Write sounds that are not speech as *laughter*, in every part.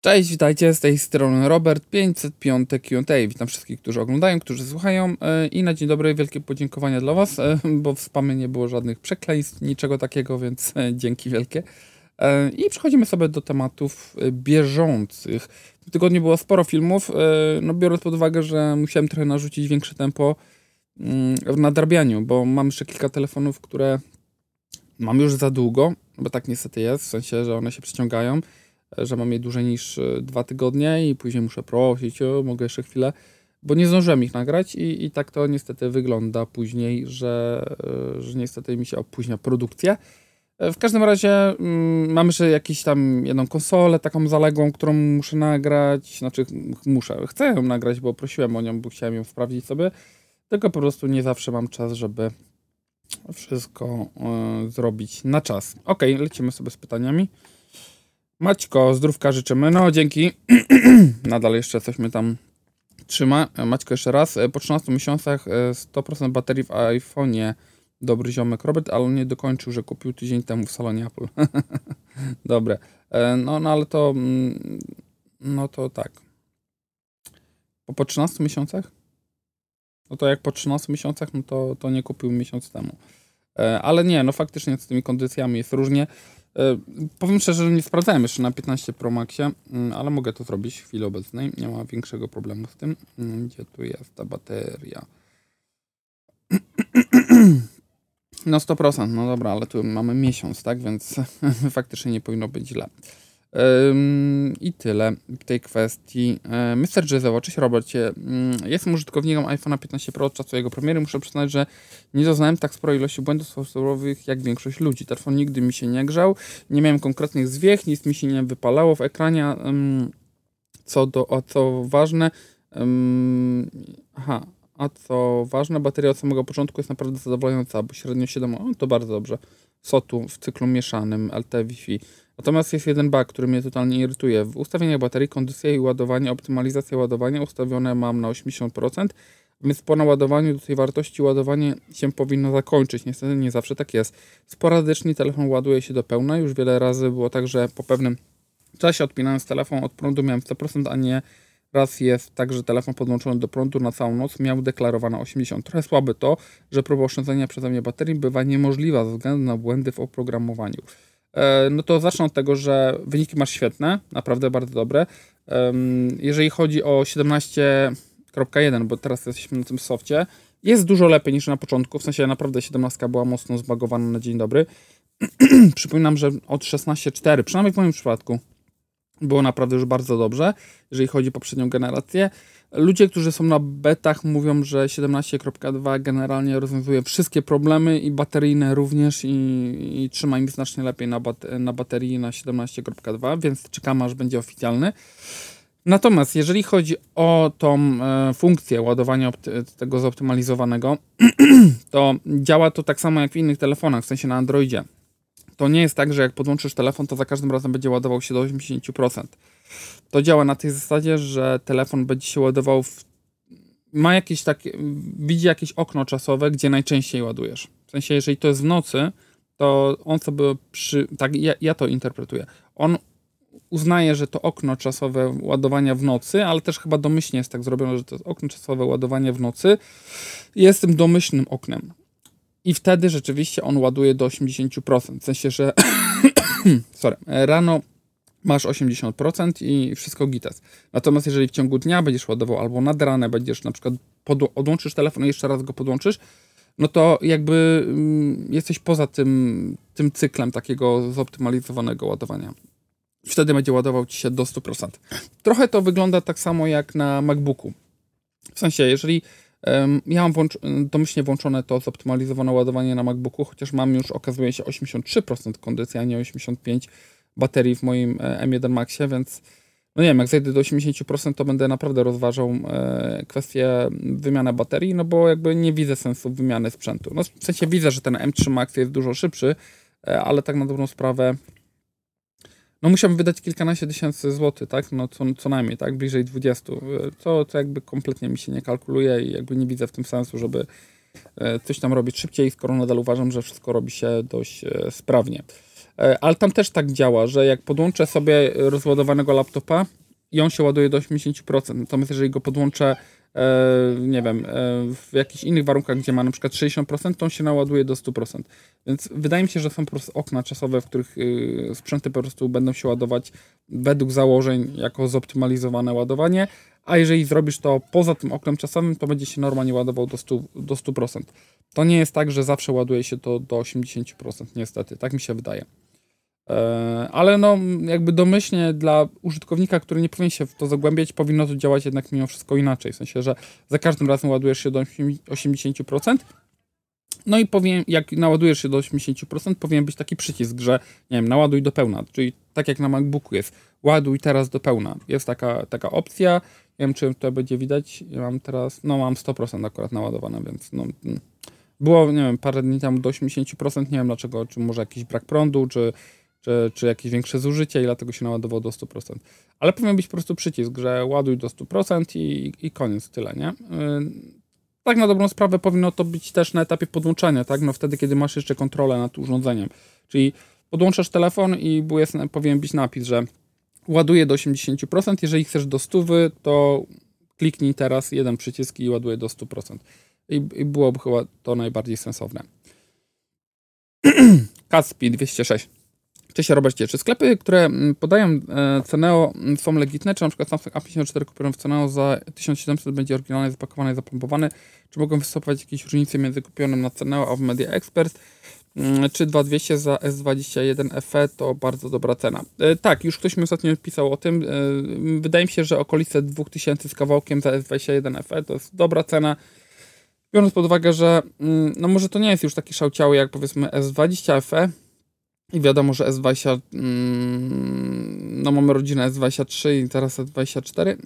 Cześć, witajcie, z tej strony Robert, 505 Q&A. Witam wszystkich, którzy oglądają, którzy słuchają e, i na dzień dobry wielkie podziękowania dla Was, e, bo w spamie nie było żadnych przekleństw, niczego takiego, więc e, dzięki wielkie. I przechodzimy sobie do tematów bieżących. W tym tygodniu było sporo filmów, no biorąc pod uwagę, że musiałem trochę narzucić większe tempo mm, w nadrabianiu, bo mam jeszcze kilka telefonów, które mam już za długo, bo tak niestety jest, w sensie, że one się przeciągają że mam je dłużej niż e, dwa tygodnie i później muszę prosić, o, mogę jeszcze chwilę, bo nie zdążyłem ich nagrać i, i tak to niestety wygląda później, że, e, że niestety mi się opóźnia produkcja. E, w każdym razie mm, mam jeszcze jakąś tam jedną konsolę taką zaległą, którą muszę nagrać, znaczy muszę, chcę ją nagrać, bo prosiłem o nią, bo chciałem ją sprawdzić sobie, tylko po prostu nie zawsze mam czas, żeby wszystko y, zrobić na czas. Ok, lecimy sobie z pytaniami. Maćko, zdrówka życzymy. No, dzięki. *clears throat* Nadal jeszcze coś mnie tam trzyma. Maćko, jeszcze raz. E, po 13 miesiącach 100% e, baterii w iPhone'ie. Dobry ziomek Robert, ale nie dokończył, że kupił tydzień temu w salonie Apple. *laughs* Dobre. E, no, no, ale to... Mm, no to tak. Po, po 13 miesiącach? No to jak po 13 miesiącach, no to, to nie kupił miesiąc temu. Ale nie, no faktycznie z tymi kondycjami jest różnie. E, powiem szczerze, że nie sprawdzałem jeszcze na 15 Pro Maxie, mm, ale mogę to zrobić w chwili obecnej. Nie ma większego problemu z tym. Mm, gdzie tu jest ta bateria? *clears throat* No 100%, no dobra, ale tu mamy miesiąc, tak? Więc *laughs* faktycznie nie powinno być źle. I tyle w tej kwestii. E, Mr. Jizzewo, cześć Robercie. Mm, jestem użytkownikiem iPhone'a 15 Pro od czasu jego premiery. Muszę przyznać, że nie doznałem tak sporej ilości błędów software'owych jak większość ludzi. Telefon nigdy mi się nie grzał, nie miałem konkretnych zwiech, nic mi się nie wypalało w ekranie. Co, do, a co ważne, aha, a co ważne, bateria od samego początku jest naprawdę zadowalająca, bo średnio 7, o, to bardzo dobrze. SOTU w cyklu mieszanym, LT Wi-Fi. Natomiast jest jeden bug, który mnie totalnie irytuje. W ustawieniach baterii kondycja i ładowanie, optymalizacja ładowania ustawione mam na 80%, więc po naładowaniu do tej wartości ładowanie się powinno zakończyć. Niestety nie zawsze tak jest. Sporadycznie telefon ładuje się do pełna. Już wiele razy było tak, że po pewnym czasie odpinając telefon od prądu miałem 100%, a nie raz jest tak, że telefon podłączony do prądu na całą noc miał deklarowane 80. Trochę słabe to, że próba oszczędzenia przeze mnie baterii bywa niemożliwa ze względu na błędy w oprogramowaniu. E, no to zacznę od tego, że wyniki masz świetne, naprawdę bardzo dobre. Jeżeli chodzi o 17.1, bo teraz jesteśmy na tym softie, jest dużo lepiej niż na początku, w sensie naprawdę 17 była mocno zbagowana na dzień dobry. *clears throat* Przypominam, że od 16.4, przynajmniej w moim przypadku, było naprawdę już bardzo dobrze, jeżeli chodzi o poprzednią generację. Ludzie, którzy są na betach, mówią, że 17.2 generalnie rozwiązuje wszystkie problemy i bateryjne również i, i trzyma im znacznie lepiej na, bat na baterii na 17.2, więc czekamy aż będzie oficjalny. Natomiast jeżeli chodzi o tą e, funkcję ładowania tego zoptymalizowanego, *clears throat* to działa to tak samo jak w innych telefonach, w sensie na Androidzie. To nie jest tak, że jak podłączysz telefon, to za każdym razem będzie ładował się do 80%. To działa na tej zasadzie, że telefon będzie się ładował w, ma jakieś takie, widzi jakieś okno czasowe, gdzie najczęściej ładujesz. W sensie, jeżeli to jest w nocy, to on sobie przy, tak ja, ja to interpretuję. On uznaje, że to okno czasowe ładowania w nocy, ale też chyba domyślnie jest tak zrobione, że to okno czasowe ładowania w nocy jest tym domyślnym oknem. I wtedy rzeczywiście on ładuje do 80%. W sensie, że *coughs* sorry, rano masz 80% i wszystko gites. Natomiast jeżeli w ciągu dnia będziesz ładował albo nad ranę będziesz na przykład odłączysz telefon i jeszcze raz go podłączysz, no to jakby mm, jesteś poza tym, tym cyklem takiego zoptymalizowanego ładowania. Wtedy będzie ładował ci się do 100%. Trochę to wygląda tak samo jak na MacBooku. W sensie, jeżeli ja mam domyślnie włączone to zoptymalizowane ładowanie na MacBooku, chociaż mam już, okazuje się, 83% kondycji, a nie 85% baterii w moim e, M1 Maxie, więc no nie wiem, jak zejdę do 80%, to będę naprawdę rozważał e, kwestię wymiany baterii, no bo jakby nie widzę sensu wymiany sprzętu. No w sensie widzę, że ten M3 Max jest dużo szybszy, e, ale tak na dobrą sprawę no musiałbym wydać kilkanaście tysięcy złotych, tak? No co, co najmniej, tak? Bliżej 20. To, to jakby kompletnie mi się nie kalkuluje i jakby nie widzę w tym sensu, żeby coś tam robić szybciej, skoro nadal uważam, że wszystko robi się dość sprawnie. E, ale tam też tak działa, że jak podłączę sobie rozładowanego laptopa i on się ładuje do 80%, natomiast jeżeli go podłączę E, nie wiem, e, w jakichś innych warunkach, gdzie ma na przykład 60%, to on się naładuje do 100%. Więc wydaje mi się, że są po prostu okna czasowe, w których y, sprzęty po prostu będą się ładować według założeń jako zoptymalizowane ładowanie, a jeżeli zrobisz to poza tym oknem czasowym, to będzie się normalnie ładował do 100%. Do 100%. To nie jest tak, że zawsze ładuje się to do 80%, niestety. Tak mi się wydaje. E, ale no, jakby domyślnie dla użytkownika, który nie powinien się w to zagłębiać, powinno to działać jednak mimo wszystko inaczej. W sensie, że za każdym razem ładujesz się do 80%. No i powiem, jak naładujesz się do 80%, powinien być taki przycisk, że nie wiem, naładuj do pełna. Czyli tak jak na MacBooku jest, ładuj teraz do pełna. Jest taka, taka opcja. Nie wiem, czy to będzie widać. Ja mam teraz, no mam 100% akurat naładowane, więc no. Mm. Było, nie wiem, parę dni temu do 80%, nie wiem dlaczego, czy może jakiś brak prądu, czy czy, czy jakieś większe zużycie i dlatego się naładowało do 100%. Ale powinien być po prostu przycisk, że ładuj do 100% i, i koniec, tyle, nie? Yy, tak na dobrą sprawę powinno to być też na etapie podłączania, tak? No wtedy, kiedy masz jeszcze kontrolę nad urządzeniem. Czyli podłączasz telefon i jest, powinien być napis, że ładuje do 80%, jeżeli chcesz do 100, to kliknij teraz jeden przycisk i ładuje do 100%. I, i byłoby chyba to najbardziej sensowne. *clears throat* Caspi 206. Cześć Robercie, czy sklepy, które mm, podają e, Ceneo mm, są legitne, czy na przykład Samsung A54 kupiony w Ceneo za 1700 będzie oryginalnie zapakowany i zapompowany, czy mogą występować jakieś różnice między kupionym na Ceneo a w Media Expert, mm, czy 2200 za S21 FE to bardzo dobra cena. E, tak, już ktoś mi ostatnio pisał o tym. E, wydaje mi się, że okolice 2000 z kawałkiem za S21 FE to jest dobra cena. Biorąc pod uwagę, że no może to nie jest już taki szałciały jak powiedzmy S20 FE, i wiadomo, że S20, mm, no mamy rodzinę S23 i teraz S24,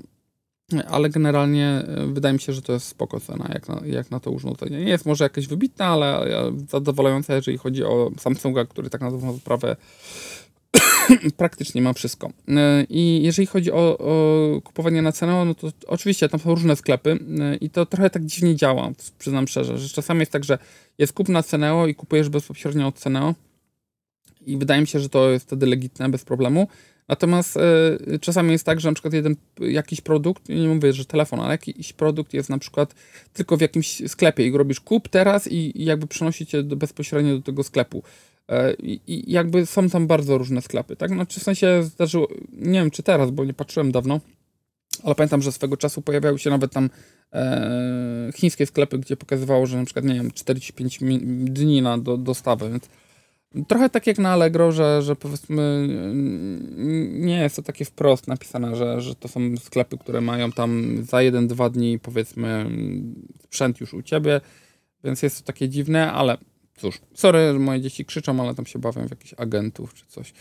ale generalnie e, wydaje mi się, że to jest spoko cena, jak na, jak na to urządzenie. Nie jest może jakieś wybitna, ale zadowalająca, jeżeli chodzi o Samsunga, który tak na dobrą sprawę *coughs* praktycznie ma wszystko. E, I jeżeli chodzi o, o, kupowanie na cenę, no to oczywiście tam są różne sklepy e, i to trochę tak dziwnie działa, przyznam szczerze, że czasami jest tak, że jest kup na Ceneo i kupujesz bezpośrednio od Ceneo, i wydaje mi się, że to jest wtedy legitne, bez problemu. Natomiast y, czasami jest tak, że na przykład jeden jakiś produkt, nie mówię, że telefon, ale jakiś produkt jest na przykład tylko w jakimś sklepie i robisz kup teraz i, i jakby przenosi cię do, bezpośrednio do tego sklepu. E, I, I, jakby są tam bardzo różne sklepy, tak? Znaczy w sensie zdarzyło, nie wiem czy teraz, bo nie patrzyłem dawno, ale pamiętam, że swego czasu pojawiały się nawet tam e, chińskie sklepy, gdzie pokazywało, że na przykład, nie wiem, 45 dni na do, dostawę, więc Trochę tak jak na Allegro, że, że powiedzmy nie jest to takie wprost napisane, że, że to są sklepy, które mają tam za 1-2 dni powiedzmy sprzęt już u ciebie, więc jest to takie dziwne, ale cóż, sorry, że moje dzieci krzyczą, ale tam się bawią w jakichś agentów czy coś.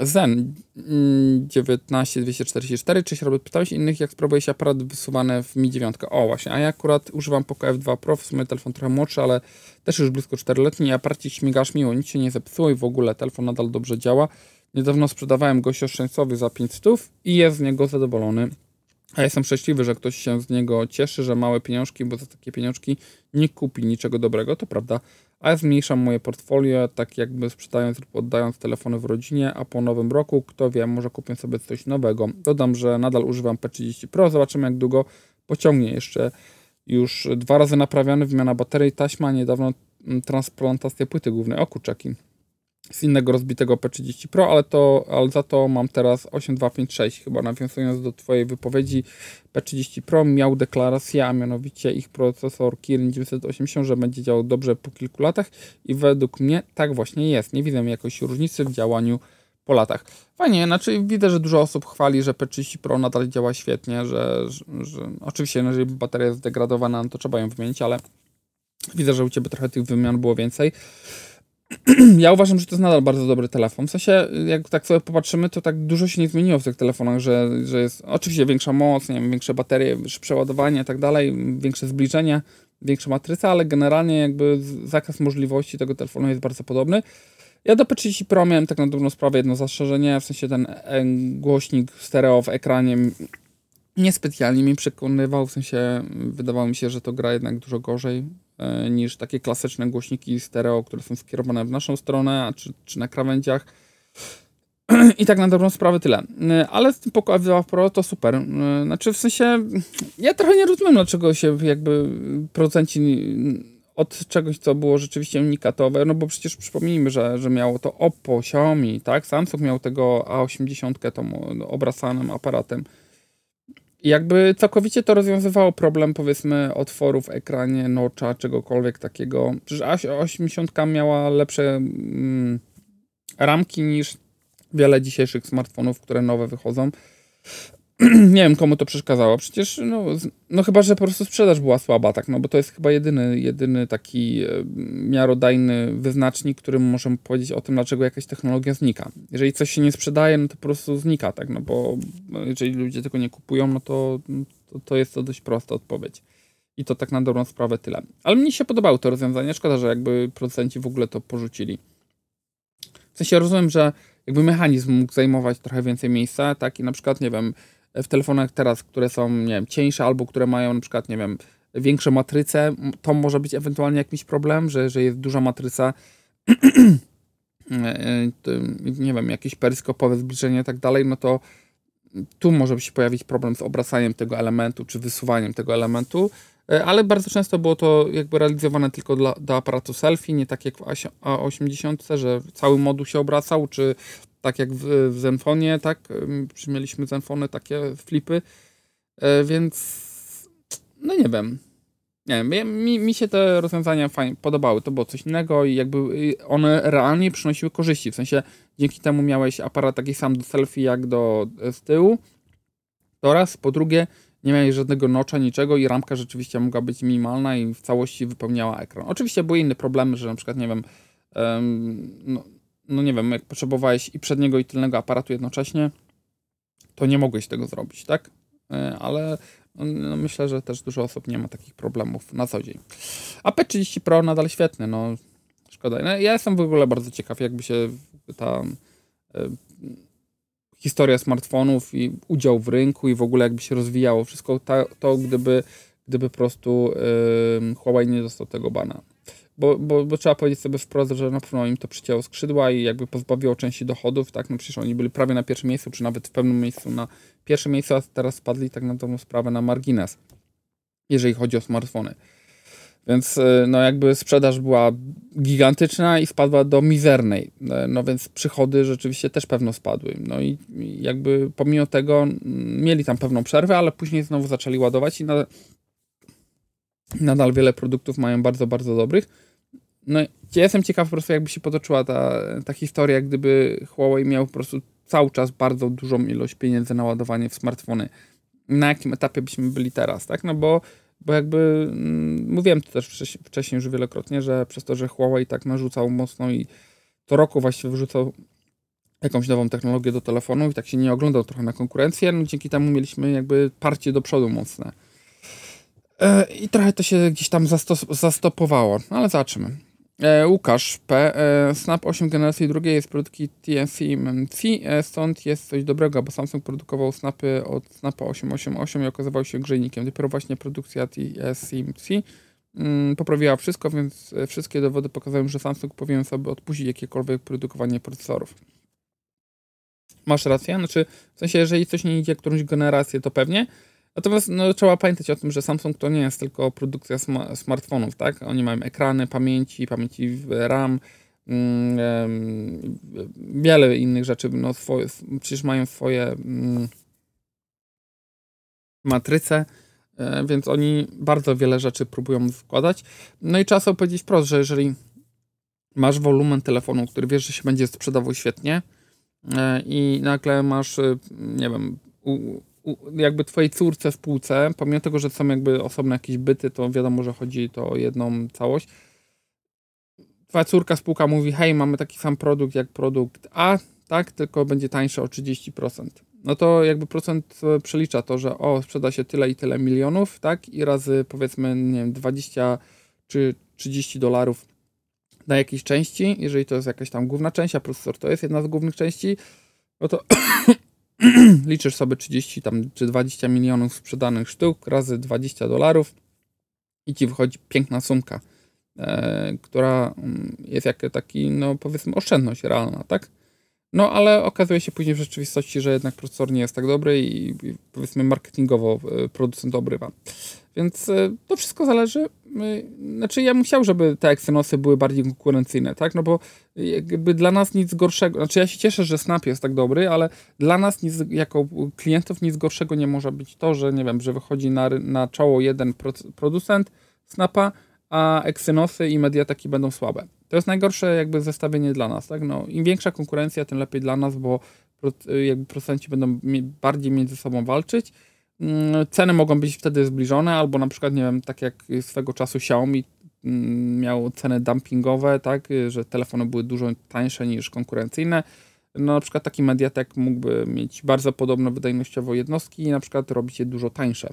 Zen 19244, czyś Robert pytałeś innych, jak sprawuje się aparat wysuwany w Mi 9? O właśnie, a ja akurat używam Poco F2 Pro, w sumie telefon trochę młodszy, ale też już blisko 4-letni, aparacik śmigasz miło, nic się nie zepsuło i w ogóle telefon nadal dobrze działa. Niedawno sprzedawałem go oszczędcowy za 500 i jest z niego zadowolony. A jestem szczęśliwy, że ktoś się z niego cieszy, że małe pieniążki, bo za takie pieniążki nie kupi niczego dobrego, to prawda. A ja zmniejszam moje portfolio, tak jakby sprzedając lub oddając telefony w rodzinie, a po nowym roku, kto wie, może kupię sobie coś nowego. Dodam, że nadal używam P30 Pro, zobaczymy jak długo pociągnie jeszcze. Już dwa razy naprawiany, wymiana baterii, taśma, niedawno transplantacja płyty głównej. O kurczaki z innego rozbitego P30 Pro, ale, to, ale za to mam teraz 8256, chyba nawiązując do Twojej wypowiedzi, P30 Pro miał deklarację, a mianowicie ich procesor Kirin 980, że będzie działał dobrze po kilku latach i według mnie tak właśnie jest. Nie widzę jakiejś różnicy w działaniu po latach. Fajnie, znaczy widzę, że dużo osób chwali, że P30 Pro nadal działa świetnie, że, że, że oczywiście no, jeżeli bateria jest zdegradowana, no to trzeba ją wymienić, ale widzę, że u Ciebie trochę tych wymian było więcej. *clears throat* ja uważam, że to jest nadal bardzo dobry telefon. W sensie, jak tak sobie popatrzymy, to tak dużo się nie zmieniło w tych telefonach, że, że jest oczywiście większa moc, nie wiem, większe baterie, przeładowanie i tak dalej, większe zbliżenie, większa matryca, ale generalnie jakby zakres możliwości tego telefonu jest bardzo podobny. Ja do P30 Pro miałem tak na dobrą sprawę jedno zastrzeżenie, w sensie ten e, głośnik stereo w ekranie niespecjalnie mi przekonywał, w sensie wydawało mi się, że to gra jednak dużo gorzej niż takie klasyczne głośniki stereo, które są skierowane w naszą stronę, czy, czy na krawędziach. *clears throat* I tak na dobrą sprawę tyle. E, ale z tym Poco F2 Pro to super. E, znaczy w sensie, ja trochę nie rozumiem, dlaczego się jakby producenci od czegoś, co było rzeczywiście unikatowe, no bo przecież przypomnijmy, że, że miało to Oppo, Xiaomi, tak? Samsung miał tego A80 tą obracanym aparatem. Jakby całkowicie to rozwiązywało problem, powiedzmy, otworu w ekranie, nocza, czegokolwiek takiego. Przecież A80 miała lepsze mm, ramki niż wiele dzisiejszych smartfonów, które nowe wychodzą. *clears throat* nie wiem, komu to przeszkadzało. Przecież, no, no chyba, że po prostu sprzedaż była słaba, tak, no bo to jest chyba jedyny, jedyny taki e, miarodajny wyznacznik, którym możemy powiedzieć o tym, dlaczego jakaś technologia znika. Jeżeli coś się nie sprzedaje, no to po prostu znika, tak, no bo jeżeli ludzie tego nie kupują, no to, to, to jest to dość prosta odpowiedź. I to tak na dobrą sprawę tyle. Ale mnie się podobało to rozwiązanie. Szkoda, że jakby producenci w ogóle to porzucili. W sensie rozumiem, że jakby mechanizm mógł zajmować trochę więcej miejsca, tak? I na przykład, nie wiem, w telefonach teraz, które są, nie wiem, cieńsze albo które mają na przykład, nie wiem, większe matryce, to może być ewentualnie jakiś problem, że, że jest duża matryca, *clears throat* e, nie wiem, jakieś peryskopowe zbliżenie i tak dalej, no to tu może się pojawić problem z obracaniem tego elementu, czy wysuwaniem tego elementu, e, ale bardzo często było to jakby realizowane tylko dla, do aparatu selfie, nie tak jak w A80, że cały moduł się obracał, czy tak jak w, w Zenfonie, tak? Mieliśmy Zenfony, takie flipy, e, więc no nie wiem. Nie wiem, mi, mi się te rozwiązania fajnie podobały, to było coś innego i jakby one realnie przynosiły korzyści, w sensie dzięki temu miałeś aparat taki sam do selfie jak do z tyłu, to raz, po drugie nie miałeś żadnego nocza, niczego i ramka rzeczywiście mogła być minimalna i w całości wypełniała ekran. Oczywiście były inne problemy, że na przykład, nie wiem, um, no, no nie wiem, jak potrzebowałeś i przedniego i tylnego aparatu jednocześnie, to nie mogłeś tego zrobić, tak? E, ale no, no, myślę, że też dużo osób nie ma takich problemów na co dzień. A P30 Pro nadal świetny, no szkoda. No, ja jestem w ogóle bardzo ciekaw, jakby się ta e, historia smartfonów i udział w rynku i w ogóle jakby się rozwijało wszystko ta, to, gdyby, gdyby po prostu e, Huawei nie dostał tego bana bo, bo, bo trzeba powiedzieć sobie wprost, że na pewno im to przycięło skrzydła i jakby pozbawiło części dochodów, tak, no przecież oni byli prawie na pierwszym miejscu, czy nawet w pewnym miejscu na pierwszym miejscu, a teraz spadli tak na tą sprawę na margines, jeżeli chodzi o smartfony. Więc y, no jakby sprzedaż była gigantyczna i spadła do mizernej. E, no więc przychody rzeczywiście też pewno spadły. No i jakby pomimo tego mieli tam pewną przerwę, ale później znowu zaczęli ładować i na, nadal wiele produktów mają bardzo, bardzo dobrych. No ja jestem ciekaw po prostu, jakby się potoczyła ta, ta historia, gdyby Huawei miał po prostu cały czas bardzo dużą ilość pieniędzy na ładowanie w smartfony. Na jakim etapie byśmy byli teraz, tak? No bo, bo jakby mm, mówiłem to też wcześniej, już wielokrotnie, że przez to, że Huawei tak narzucał mocno i co roku właściwie wyrzucał jakąś nową technologię do telefonu i tak się nie oglądał trochę na konkurencję, no dzięki temu mieliśmy jakby parcie do przodu mocne. E, I trochę to się gdzieś tam zastopowało, no ale zobaczymy. E, Łukasz P. E, Snap 8 generacji drugiej jest produkcji TNC MMC, stąd jest coś dobrego, bo Samsung produkował Snapy od Snapa 888 i okazywał się grzejnikiem. Dopiero właśnie produkcja TSMC mm, poprawiła wszystko, więc wszystkie dowody pokazują, że Samsung powinien sobie odpuścić jakiekolwiek produkowanie procesorów. Masz rację, znaczy w sensie, jeżeli coś nie idzie którąś generację, to pewnie, Natomiast no, trzeba pamiętać o tym, że Samsung to nie jest tylko produkcja sm smartfonów, tak? Oni mają ekrany, pamięci, pamięci RAM, mm, wiele innych rzeczy. No, swoje, przecież mają swoje mm, matryce, e, więc oni bardzo wiele rzeczy próbują składać. No i trzeba sobie powiedzieć wprost, że jeżeli masz wolumen telefonu, który wiesz, że się będzie sprzedawał świetnie e, i nagle masz, e, nie wiem, jakby twojej córce w półce, pomimo tego, że są jakby osobne jakieś byty, to wiadomo, że chodzi to o jedną całość. Twoja córka spółka mówi, hej, mamy taki sam produkt jak produkt A, tak, tylko będzie tańszy o 30%. No to jakby procent e, przelicza to, że o, sprzeda się tyle i tyle milionów, tak, i razy powiedzmy, nie wiem, 20 czy 30 dolarów na jakiejś części, jeżeli to jest jakaś tam główna część, a procesor to jest jedna z głównych części, no to *clears throat* liczysz sobie 30 tam, czy 20 milionów sprzedanych sztuk razy 20 dolarów, i ci wychodzi piękna sumka, e, która mm, jest jak taki, no powiedzmy, oszczędność realna, tak? No, ale okazuje się później w rzeczywistości, że jednak procesor nie jest tak dobry i, i powiedzmy marketingowo e, producent obrywa. Więc e, to wszystko zależy. Znaczy, ja chciał, żeby te Exynosy były bardziej konkurencyjne, tak? No bo jakby dla nas nic gorszego. Znaczy, ja się cieszę, że Snap jest tak dobry, ale dla nas nic, jako klientów nic gorszego nie może być to, że nie wiem, że wychodzi na, na czoło jeden producent Snapa, a Exynosy i Mediateki będą słabe. To jest najgorsze jakby zestawienie dla nas, tak? No, Im większa konkurencja, tym lepiej dla nas, bo jakby producenci będą bardziej między sobą walczyć. Mm, ceny mogą być wtedy zbliżone, albo na przykład, nie wiem, tak jak swego czasu Xiaomi mm, miał ceny dumpingowe, tak, że telefony były dużo tańsze niż konkurencyjne. No, na przykład taki Mediatek mógłby mieć bardzo podobne wydajnościowo jednostki i na przykład robić je dużo tańsze.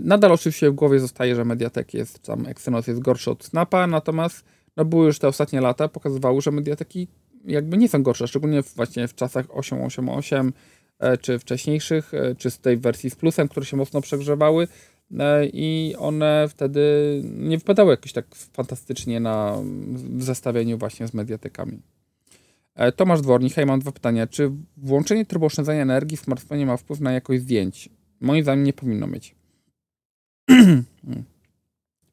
Nadal oczywiście w głowie zostaje, że Mediatek jest tam, Exynos jest gorszy od Snapa, natomiast no były już te ostatnie lata, pokazywały, że Mediateki jakby nie są gorsze, szczególnie właśnie w czasach 888 e, czy wcześniejszych, e, czy z tej wersji z plusem, które się mocno przegrzewały e, i one wtedy nie wypadały jakoś tak fantastycznie na w zestawieniu właśnie z Mediatekami. Tomasz Dwornik, hej, mam dwa pytania. Czy włączenie tryboszczędzania energii w smartfonie ma wpływ na jakość zdjęć? Moim zdaniem nie powinno mieć. *clears throat*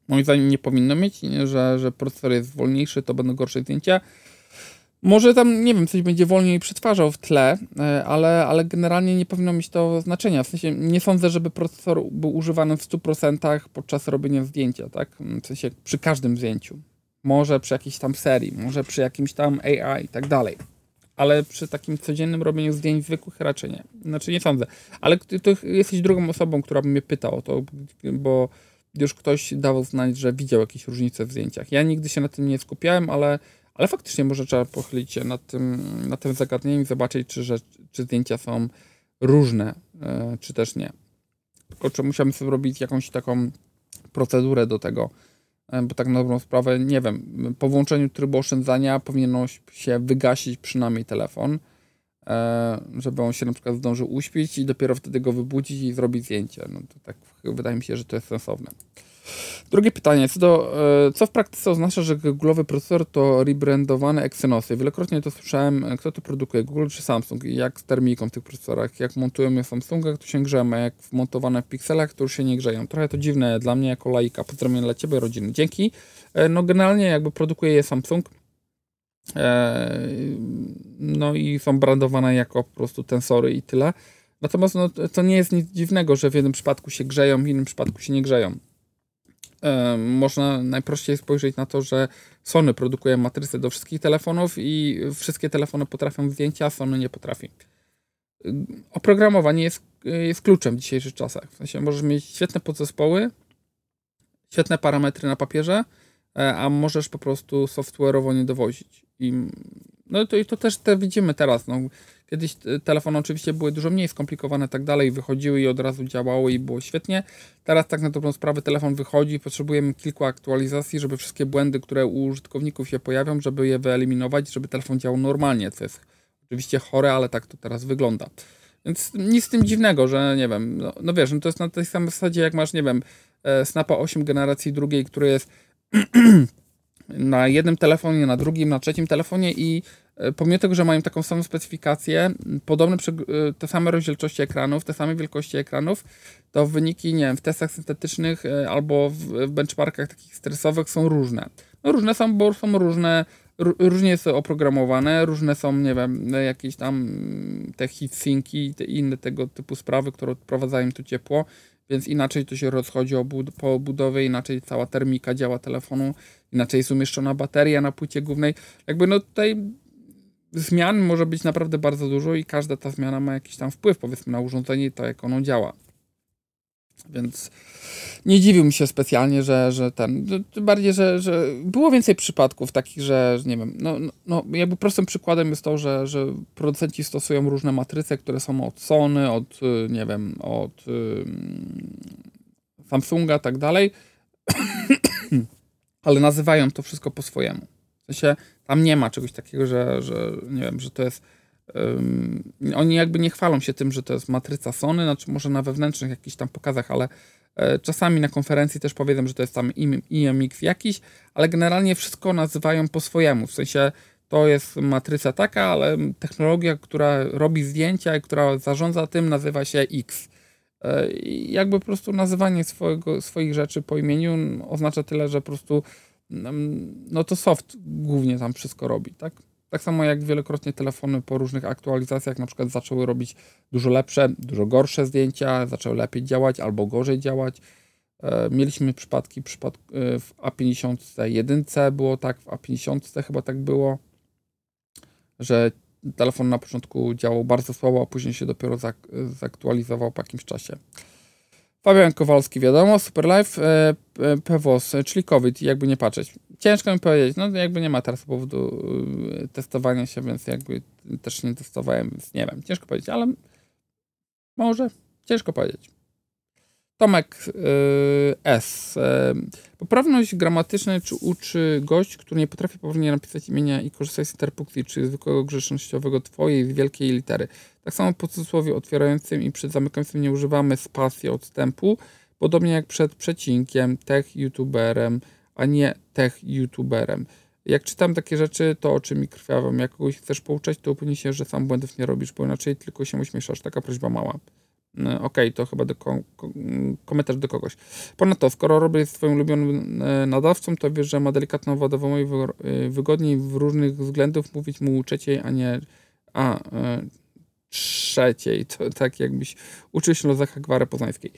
Moim zdaniem nie powinno mieć, że, że procesor jest wolniejszy, to będą gorsze zdjęcia. Może tam, nie wiem, coś będzie wolniej przetwarzał w tle, e, ale, ale generalnie nie powinno mieć to znaczenia. W sensie nie sądzę, żeby procesor był używany w 100% podczas robienia zdjęcia, tak? W sensie przy każdym zdjęciu. Może przy jakiejś tam serii, może przy jakimś tam AI i tak dalej ale przy takim codziennym robieniu zdjęć zwykłych raczej nie. Znaczy nie sądzę. Ale ty jesteś drugą osobą, która by mnie pytała o to, bo już ktoś dawał znać, że widział jakieś różnice w zdjęciach. Ja nigdy się na tym nie skupiałem, ale, ale faktycznie może trzeba pochylić się nad tym, nad tym zagadnieniem i zobaczyć, czy, czy zdjęcia są różne, e, czy też nie. Tylko czy musiałbym sobie robić jakąś taką procedurę do tego, E, bo tak na dobrą sprawę, nie wiem, po włączeniu trybu oszczędzania powinno się wygasić przynajmniej telefon, e, żeby on się na przykład zdążył uśpić i dopiero wtedy go wybudzić i zrobić zdjęcie. No to tak wydaje mi się, że to jest sensowne. Drugie pytanie, co, do, e, co w praktyce oznacza, że Google'owy procesor to rebrandowane Exynosy? Wielokrotnie to słyszałem, kto to produkuje, Google czy Samsung i jak z termiką w tych procesorach, jak montują je w Samsungach, to się grzemy, jak wmontowane w Pixelach, to już się nie grzeją. Trochę to dziwne dla mnie jako laika. Pozdrawiam dla Ciebie, rodziny. Dzięki. E, no generalnie jakby produkuje je Samsung, e, no i są brandowane jako po prostu tensory i tyle. Natomiast no, to nie jest nic dziwnego, że w jednym przypadku się grzeją, w innym przypadku się nie grzeją można najprościej spojrzeć na to, że Sony produkuje matrycę do wszystkich telefonów i wszystkie telefony potrafią zdjęcia, a Sony nie potrafi. Oprogramowanie jest, jest kluczem w dzisiejszych czasach. W sensie możesz mieć świetne podzespoły, świetne parametry na papierze, e, a możesz po prostu software'owo nie dowozić. I, no to, i to też te widzimy teraz. No. Kiedyś telefony oczywiście były dużo mniej skomplikowane, tak dalej, wychodziły i od razu działały i było świetnie. Teraz tak na dobrą sprawę telefon wychodzi, potrzebujemy kilku aktualizacji, żeby wszystkie błędy, które u użytkowników się pojawią, żeby je wyeliminować, żeby telefon działał normalnie, co jest oczywiście chore, ale tak to teraz wygląda. Więc nic z tym dziwnego, że nie wiem, no, no wiesz, no to jest na tej samej zasadzie, jak masz, nie wiem, e, Snapa 8 generacji drugiej, który jest *clears throat* na jednym telefonie, na drugim, na trzecim telefonie i pomimo tego, że mają taką samą specyfikację, podobne e, te same rozdzielczości ekranów, te same wielkości ekranów, to wyniki, nie wiem, w testach syntetycznych e, albo w benchmarkach takich stresowych są różne. No różne są, bo są różne, różnie są oprogramowane, różne są, nie wiem, jakieś tam te heatsinki i inne tego typu sprawy, które odprowadzają tu ciepło, więc inaczej to się rozchodzi po budowie, inaczej cała termika działa telefonu, inaczej jest umieszczona bateria na płycie głównej. Jakby no tutaj zmian może być naprawdę bardzo dużo i każda ta zmiana ma jakiś tam wpływ, powiedzmy, na urządzenie i to, jak ono działa. Więc nie dziwił mi się specjalnie, że, że ten. Tym bardziej, że, że było więcej przypadków takich, że nie wiem, no, no, no jakby prostym przykładem jest to, że, że producenci stosują różne matryce, które są od Sony, od nie wiem, od Samsunga tak dalej, *coughs* ale nazywają to wszystko po swojemu. W sensie tam nie ma czegoś takiego, że, że nie wiem, że to jest um, oni jakby nie chwalą się tym, że to jest matryca Sony, znaczy może na wewnętrznych jakichś tam pokazach, ale e, czasami na konferencji też powiedzą, że to jest tam IMX jakiś, ale generalnie wszystko nazywają po swojemu, w sensie to jest matryca taka, ale technologia, która robi zdjęcia i która zarządza tym nazywa się X. E, jakby po prostu nazywanie swojego, swoich rzeczy po imieniu oznacza tyle, że po prostu no to soft głównie tam wszystko robi, tak? Tak samo jak wielokrotnie telefony po różnych aktualizacjach na przykład zaczęły robić dużo lepsze, dużo gorsze zdjęcia, zaczęły lepiej działać albo gorzej działać. E, mieliśmy przypadki przypadk e, w A51 było tak, w A50 chyba tak było, że telefon na początku działał bardzo słabo, a później się dopiero zaktualizował po jakimś czasie. Fabian Kowalski, wiadomo, Superlife, e, e, PWOS, czyli COVID, jakby nie patrzeć. Ciężko mi powiedzieć, no jakby nie ma teraz powodu e, testowania się, więc jakby też nie testowałem, więc nie wiem, ciężko powiedzieć, ale może, ciężko powiedzieć. Tomek S. Poprawność gramatyczna czy uczy gość, który nie potrafi poprawnie napisać imienia i korzystać z interpunkcji czy zwykłego grzecznościowego twojej wielkiej litery. Tak samo po cudzysłowie otwierającym i przed zamykającym nie używamy spacji odstępu, podobnie jak przed przecinkiem, tech youtuberem, a nie tech youtuberem. Jak czytam takie rzeczy, to oczy mi krwawią. Jak kogoś chcesz pouczać, to upewnij się, że sam błędów nie robisz, bo inaczej tylko się uśmieszasz. Taka prośba mała. E, okej, okay, to chyba do ko komentarz do kogoś. Ponadto, skoro robię swoim ulubionym e, nadawcą, to wiesz, że ma delikatną wodę w mojej wygodniej w różnych względów mówić mu trzeciej, a nie a e, trzeciej. To tak jakbyś uczył się Lozaka Gwary Poznańskiej.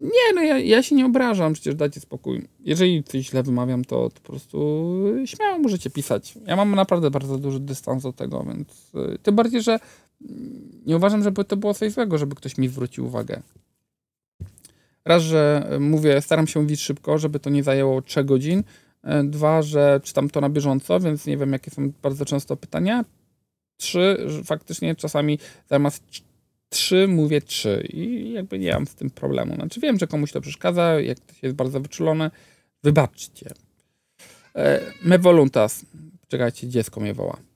Nie, no ja, ja się nie obrażam, przecież dajcie spokój. Jeżeli coś źle wymawiam, to, to po prostu śmiało możecie pisać. Ja mam naprawdę bardzo duży dystans do tego, więc tym bardziej, że nie uważam, żeby to było coś złego, żeby ktoś mi zwrócił uwagę. Raz, że mówię, staram się mówić szybko, żeby to nie zajęło 3 godzin. Dwa, że czytam to na bieżąco, więc nie wiem, jakie są bardzo często pytania. Trzy, faktycznie czasami zamiast trzy mówię trzy i jakby nie mam z tym problemu. Znaczy wiem, że komuś to przeszkadza, jak ktoś jest bardzo wyczulony, wybaczcie. E, me voluntas. Czekajcie, dziecko mnie woła.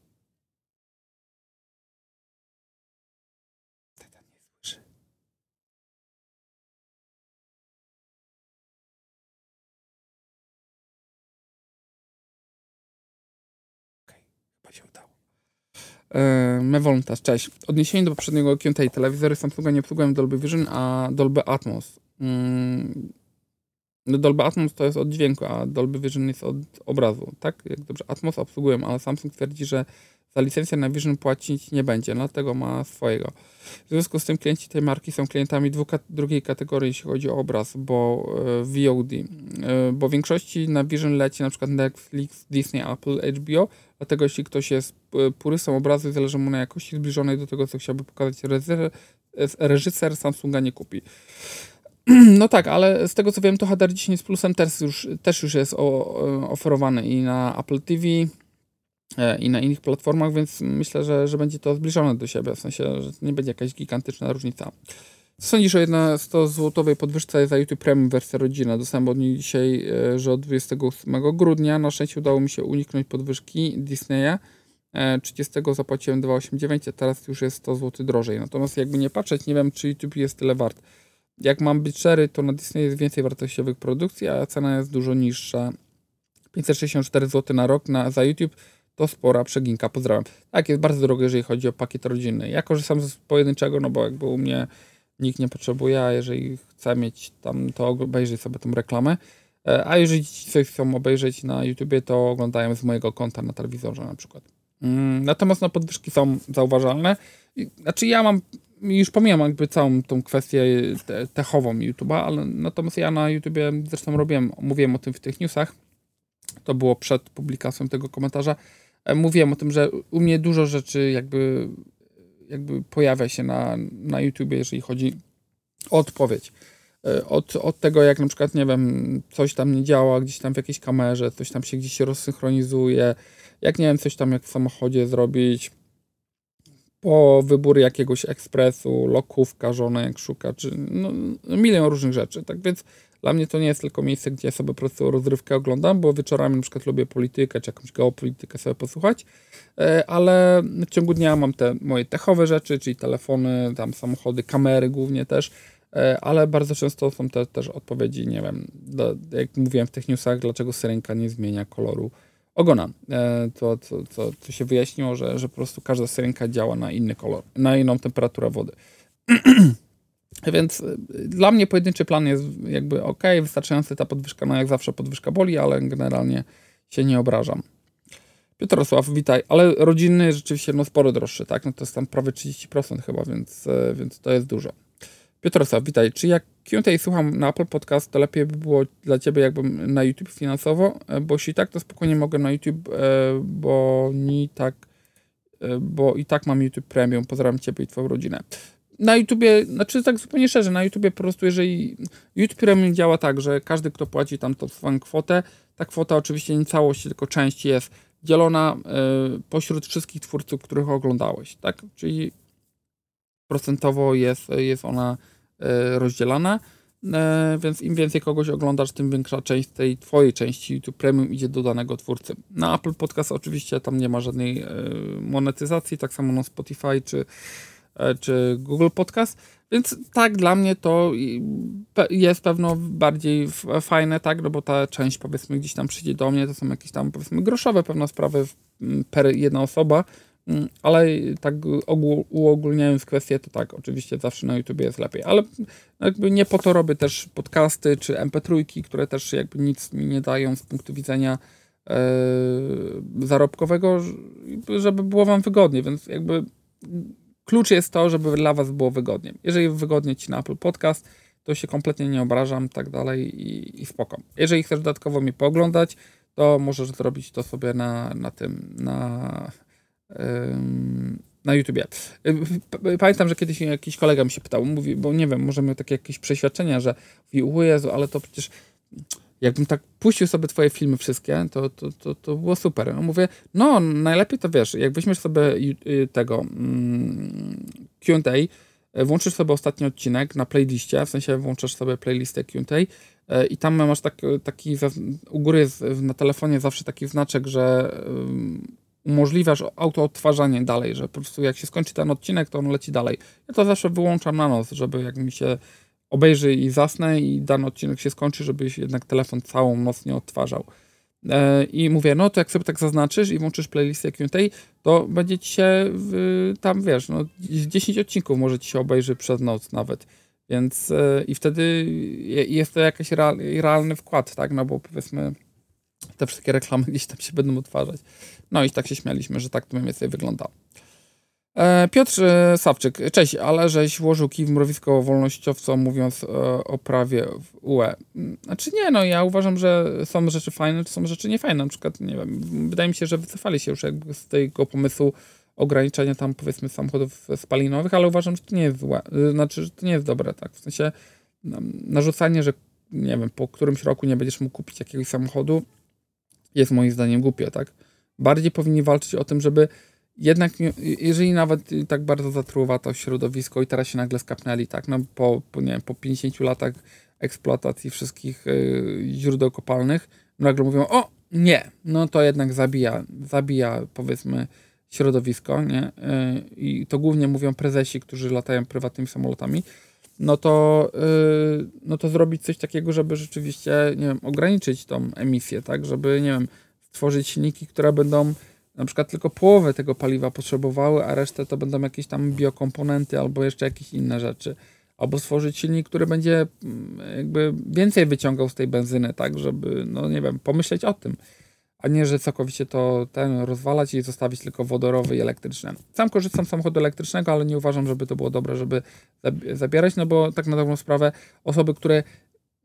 Me Voluntas, cześć. Odniesienie do poprzedniego Q&A. Telewizory Samsunga nie obsługują Dolby Vision, a Dolby Atmos. Mm, no Dolby Atmos to jest od dźwięku, a Dolby Vision jest od obrazu, tak? Jak dobrze, Atmos obsługują, ale Samsung twierdzi, że za licencję na Vision płacić nie będzie, dlatego ma swojego. W związku z tym klienci tej marki są klientami drugiej kategorii, jeśli chodzi o obraz, bo e, VOD, e, bo w większości na Vision leci na przykład Netflix, Disney, Apple, HBO, dlatego jeśli ktoś jest e, purystą obrazu i zależy mu na jakości zbliżonej do tego, co chciałby pokazać reżyser, reżyser Samsunga nie kupi. *clears throat* No tak, ale z tego co wiem, to HDR 10 z plusem też już, też już jest oferowany i na Apple TV, i na innych platformach, więc myślę, że, że będzie to zbliżone do siebie, w sensie, że nie będzie jakaś gigantyczna różnica. Co sądzisz o 11 złotowej podwyżce za YouTube Premium wersja rodzina? Dostałem od niej dzisiaj, e, że od 28 grudnia na szczęście udało mi się uniknąć podwyżki Disneya. 30 e, zapłaciłem 2,89, a teraz już jest 100 zł drożej. Natomiast jakby nie patrzeć, nie wiem, czy YouTube jest tyle wart. Jak mam być szczery, to na Disney jest więcej wartościowych produkcji, a cena jest dużo niższa. 564 zł na rok na, za YouTube to spora przeginka, pozdrawiam. Tak, jest bardzo drogo, jeżeli chodzi o pakiet rodzinny. Ja korzystam z pojedynczego, no bo jakby u mnie nikt nie potrzebuje, a jeżeli chce mieć tam, to obejrzeć sobie tą reklamę. E, a jeżeli coś chcą obejrzeć na YouTubie, to oglądają z mojego konta na telewizorze na przykład. Mm, natomiast no, podwyżki są zauważalne. Znaczy ja mam, już pomijam jakby całą tą kwestię techową YouTube'a, ale natomiast ja na YouTubie zresztą robiłem, mówiłem o tym w tych newsach, to było przed publikacją tego komentarza, mówiłem o tym, że u mnie dużo rzeczy jakby, jakby pojawia się na, na YouTubie, jeżeli chodzi o odpowiedź. E, od, od tego, jak na przykład, nie wiem, coś tam nie działa gdzieś tam w jakiejś kamerze, coś tam się gdzieś rozsynchronizuje, jak nie wiem, coś tam jak w samochodzie zrobić, po wybór jakiegoś ekspresu, lokówka, żona jak szuka, czy no, milion różnych rzeczy. Tak więc Dla mnie to nie jest tylko miejsce, gdzie sobie po prostu rozrywkę oglądam, bo wieczorami na przykład lubię politykę, czy jakąś geopolitykę sobie posłuchać, e, ale w ciągu dnia mam te moje techowe rzeczy, czyli telefony, tam samochody, kamery głównie też, e, ale bardzo często są te, też odpowiedzi, nie wiem, jak mówiłem w tych newsach, dlaczego syrenka nie zmienia koloru ogona. E, to, to, to, to się wyjaśniło, że, że po prostu każda syrenka działa na inny kolor, na inną temperaturę wody. *clears throat* Więc y, dla mnie pojedynczy plan jest jakby ok, wystarczający ta podwyżka, no jak zawsze podwyżka boli, ale generalnie się nie obrażam. Piotrosław, witaj, ale rodzinny rzeczywiście no sporo droższy, tak? No to jest tam prawie 30% chyba, więc, y, więc to jest dużo. Piotrosław, witaj. Czy jak Q&A słucham na Apple Podcast, to lepiej by było dla Ciebie jakbym na YouTube finansowo? E, bo jeśli tak, to spokojnie mogę na YouTube, e, bo nie tak, e, bo i tak mam YouTube Premium. Pozdrawiam Ciebie i Twoją rodzinę na YouTubie, znaczy tak zupełnie szczerze, na YouTubie po prostu jeżeli YouTube Premium działa tak, że każdy, kto płaci tam tą swoją kwotę, ta kwota oczywiście nie całość, tylko część jest dzielona y, pośród wszystkich twórców, których oglądałeś, tak? Czyli procentowo jest, jest ona y, rozdzielana, y, więc im więcej kogoś oglądasz, tym większa część tej twojej części YouTube Premium idzie do danego twórcy. Na Apple Podcast oczywiście tam nie ma żadnej monetyzacji, tak samo na Spotify czy czy Google Podcast. Więc tak, dla mnie to jest pewno bardziej fajne, tak, no bo ta część powiedzmy gdzieś tam przyjdzie do mnie, to są jakieś tam powiedzmy groszowe pewne sprawy per jedna osoba, ale tak uogólniając kwestię, to tak, oczywiście zawsze na YouTube jest lepiej, ale jakby nie po to robię też podcasty czy MP3, które też jakby nic mi nie dają z punktu widzenia e, zarobkowego, żeby było wam wygodnie, więc jakby Klucz jest to, żeby dla Was było wygodnie. Jeżeli wygodnie Ci na Apple Podcast, to się kompletnie nie obrażam, tak dalej i, i spoko. Jeżeli chcesz dodatkowo mnie pooglądać, to możesz zrobić to sobie na, na tym, na, na YouTubie. Pamiętam, że kiedyś jakiś kolega mi się pytał, mówi, bo nie wiem, może miał takie jakieś przeświadczenia, że mówi, Jezu, ale to przecież jakbym tak puścił sobie twoje filmy wszystkie, to, to, to, to było super. Mówię, no najlepiej to wiesz, jak weźmiesz sobie y, tego mm, Q&A, e, włączysz sobie ostatni odcinek na playliście, w sensie włączasz sobie playlistę Q&A e, i tam masz tak, taki, u góry jest na telefonie zawsze taki znaczek, że umożliwiasz auto odtwarzanie dalej, że po prostu jak się skończy ten odcinek, to on leci dalej. Ja to zawsze wyłączam na noc, żeby jak mi się obejrzy i zasnę i dany odcinek się skończy, żebyś jednak telefon całą noc nie odtwarzał. E, I mówię, no to jak sobie tak zaznaczysz i włączysz playlistę Q&A, to będzie ci się tam, wiesz, no 10 odcinków może ci się obejrzy przez noc nawet. Więc e, i wtedy jest to jakiś realny wkład, tak? No bo powiedzmy te wszystkie reklamy gdzieś tam się będą odtwarzać. No i tak się śmialiśmy, że tak to mniej więcej wygląda. E, Piotr e, Sawczyk, cześć, ale żeś włożył kij w mrowisko wolnościowcom, mówiąc e, o prawie w UE. Znaczy nie, no ja uważam, że są rzeczy fajne, czy są rzeczy niefajne. Na przykład, nie wiem, wydaje mi się, że wycofali się już z tego pomysłu ograniczenia tam powiedzmy samochodów spalinowych, ale uważam, że to nie jest złe. Znaczy, że to nie jest dobre, tak. W sensie narzucanie, że nie wiem, po którymś roku nie będziesz mógł kupić jakiegoś samochodu jest moim zdaniem głupie, tak. Bardziej powinni walczyć o tym, żeby jednak, jeżeli nawet tak bardzo zatruwa to środowisko i teraz się nagle skapnęli, tak, no po, po, nie po 50 latach eksploatacji wszystkich y, źródeł kopalnych, nagle mówią, o, nie, no to jednak zabija, zabija, powiedzmy, środowisko, nie? Y, I to głównie mówią prezesi, którzy latają prywatnymi samolotami, no to, y, no to zrobić coś takiego, żeby rzeczywiście, nie wiem, ograniczyć tą emisję, tak, żeby, nie wiem, stworzyć silniki, które będą na przykład tylko połowę tego paliwa potrzebowały, a resztę to będą jakieś tam biokomponenty albo jeszcze jakieś inne rzeczy. Albo stworzyć silnik, który będzie mm, jakby więcej wyciągał z tej benzyny, tak, żeby, no nie wiem, pomyśleć o tym. A nie, że całkowicie to ten rozwalać i zostawić tylko wodorowy i elektryczny. Sam korzystam z samochodu elektrycznego, ale nie uważam, żeby to było dobre, żeby zabierać, no bo tak na dobrą sprawę osoby, które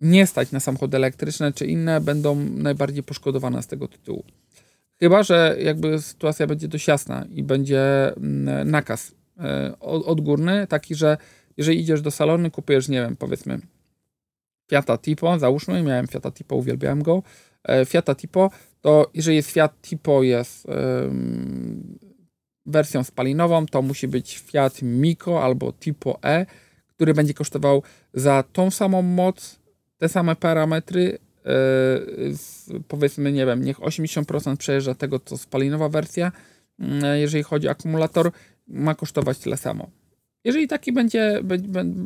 nie stać na samochody elektryczne czy inne, będą najbardziej poszkodowane z tego tytułu. Chyba, że jakby sytuacja będzie dość jasna i będzie mm, nakaz e, odgórny, taki, że jeżeli idziesz do salonu, kupujesz, nie wiem, powiedzmy Fiata Tipo, załóżmy, miałem Fiata Tipo, uwielbiałem go, e, Fiata Tipo, to jeżeli jest Fiat Tipo jest um, wersją spalinową, to musi być Fiat Miko albo Tipo E, który będzie kosztował za tą samą moc te same parametry, powiedzmy, nie wiem, niech 80% przejeżdża tego, co spalinowa wersja, jeżeli chodzi o akumulator, ma kosztować tyle samo. Jeżeli taki będzie,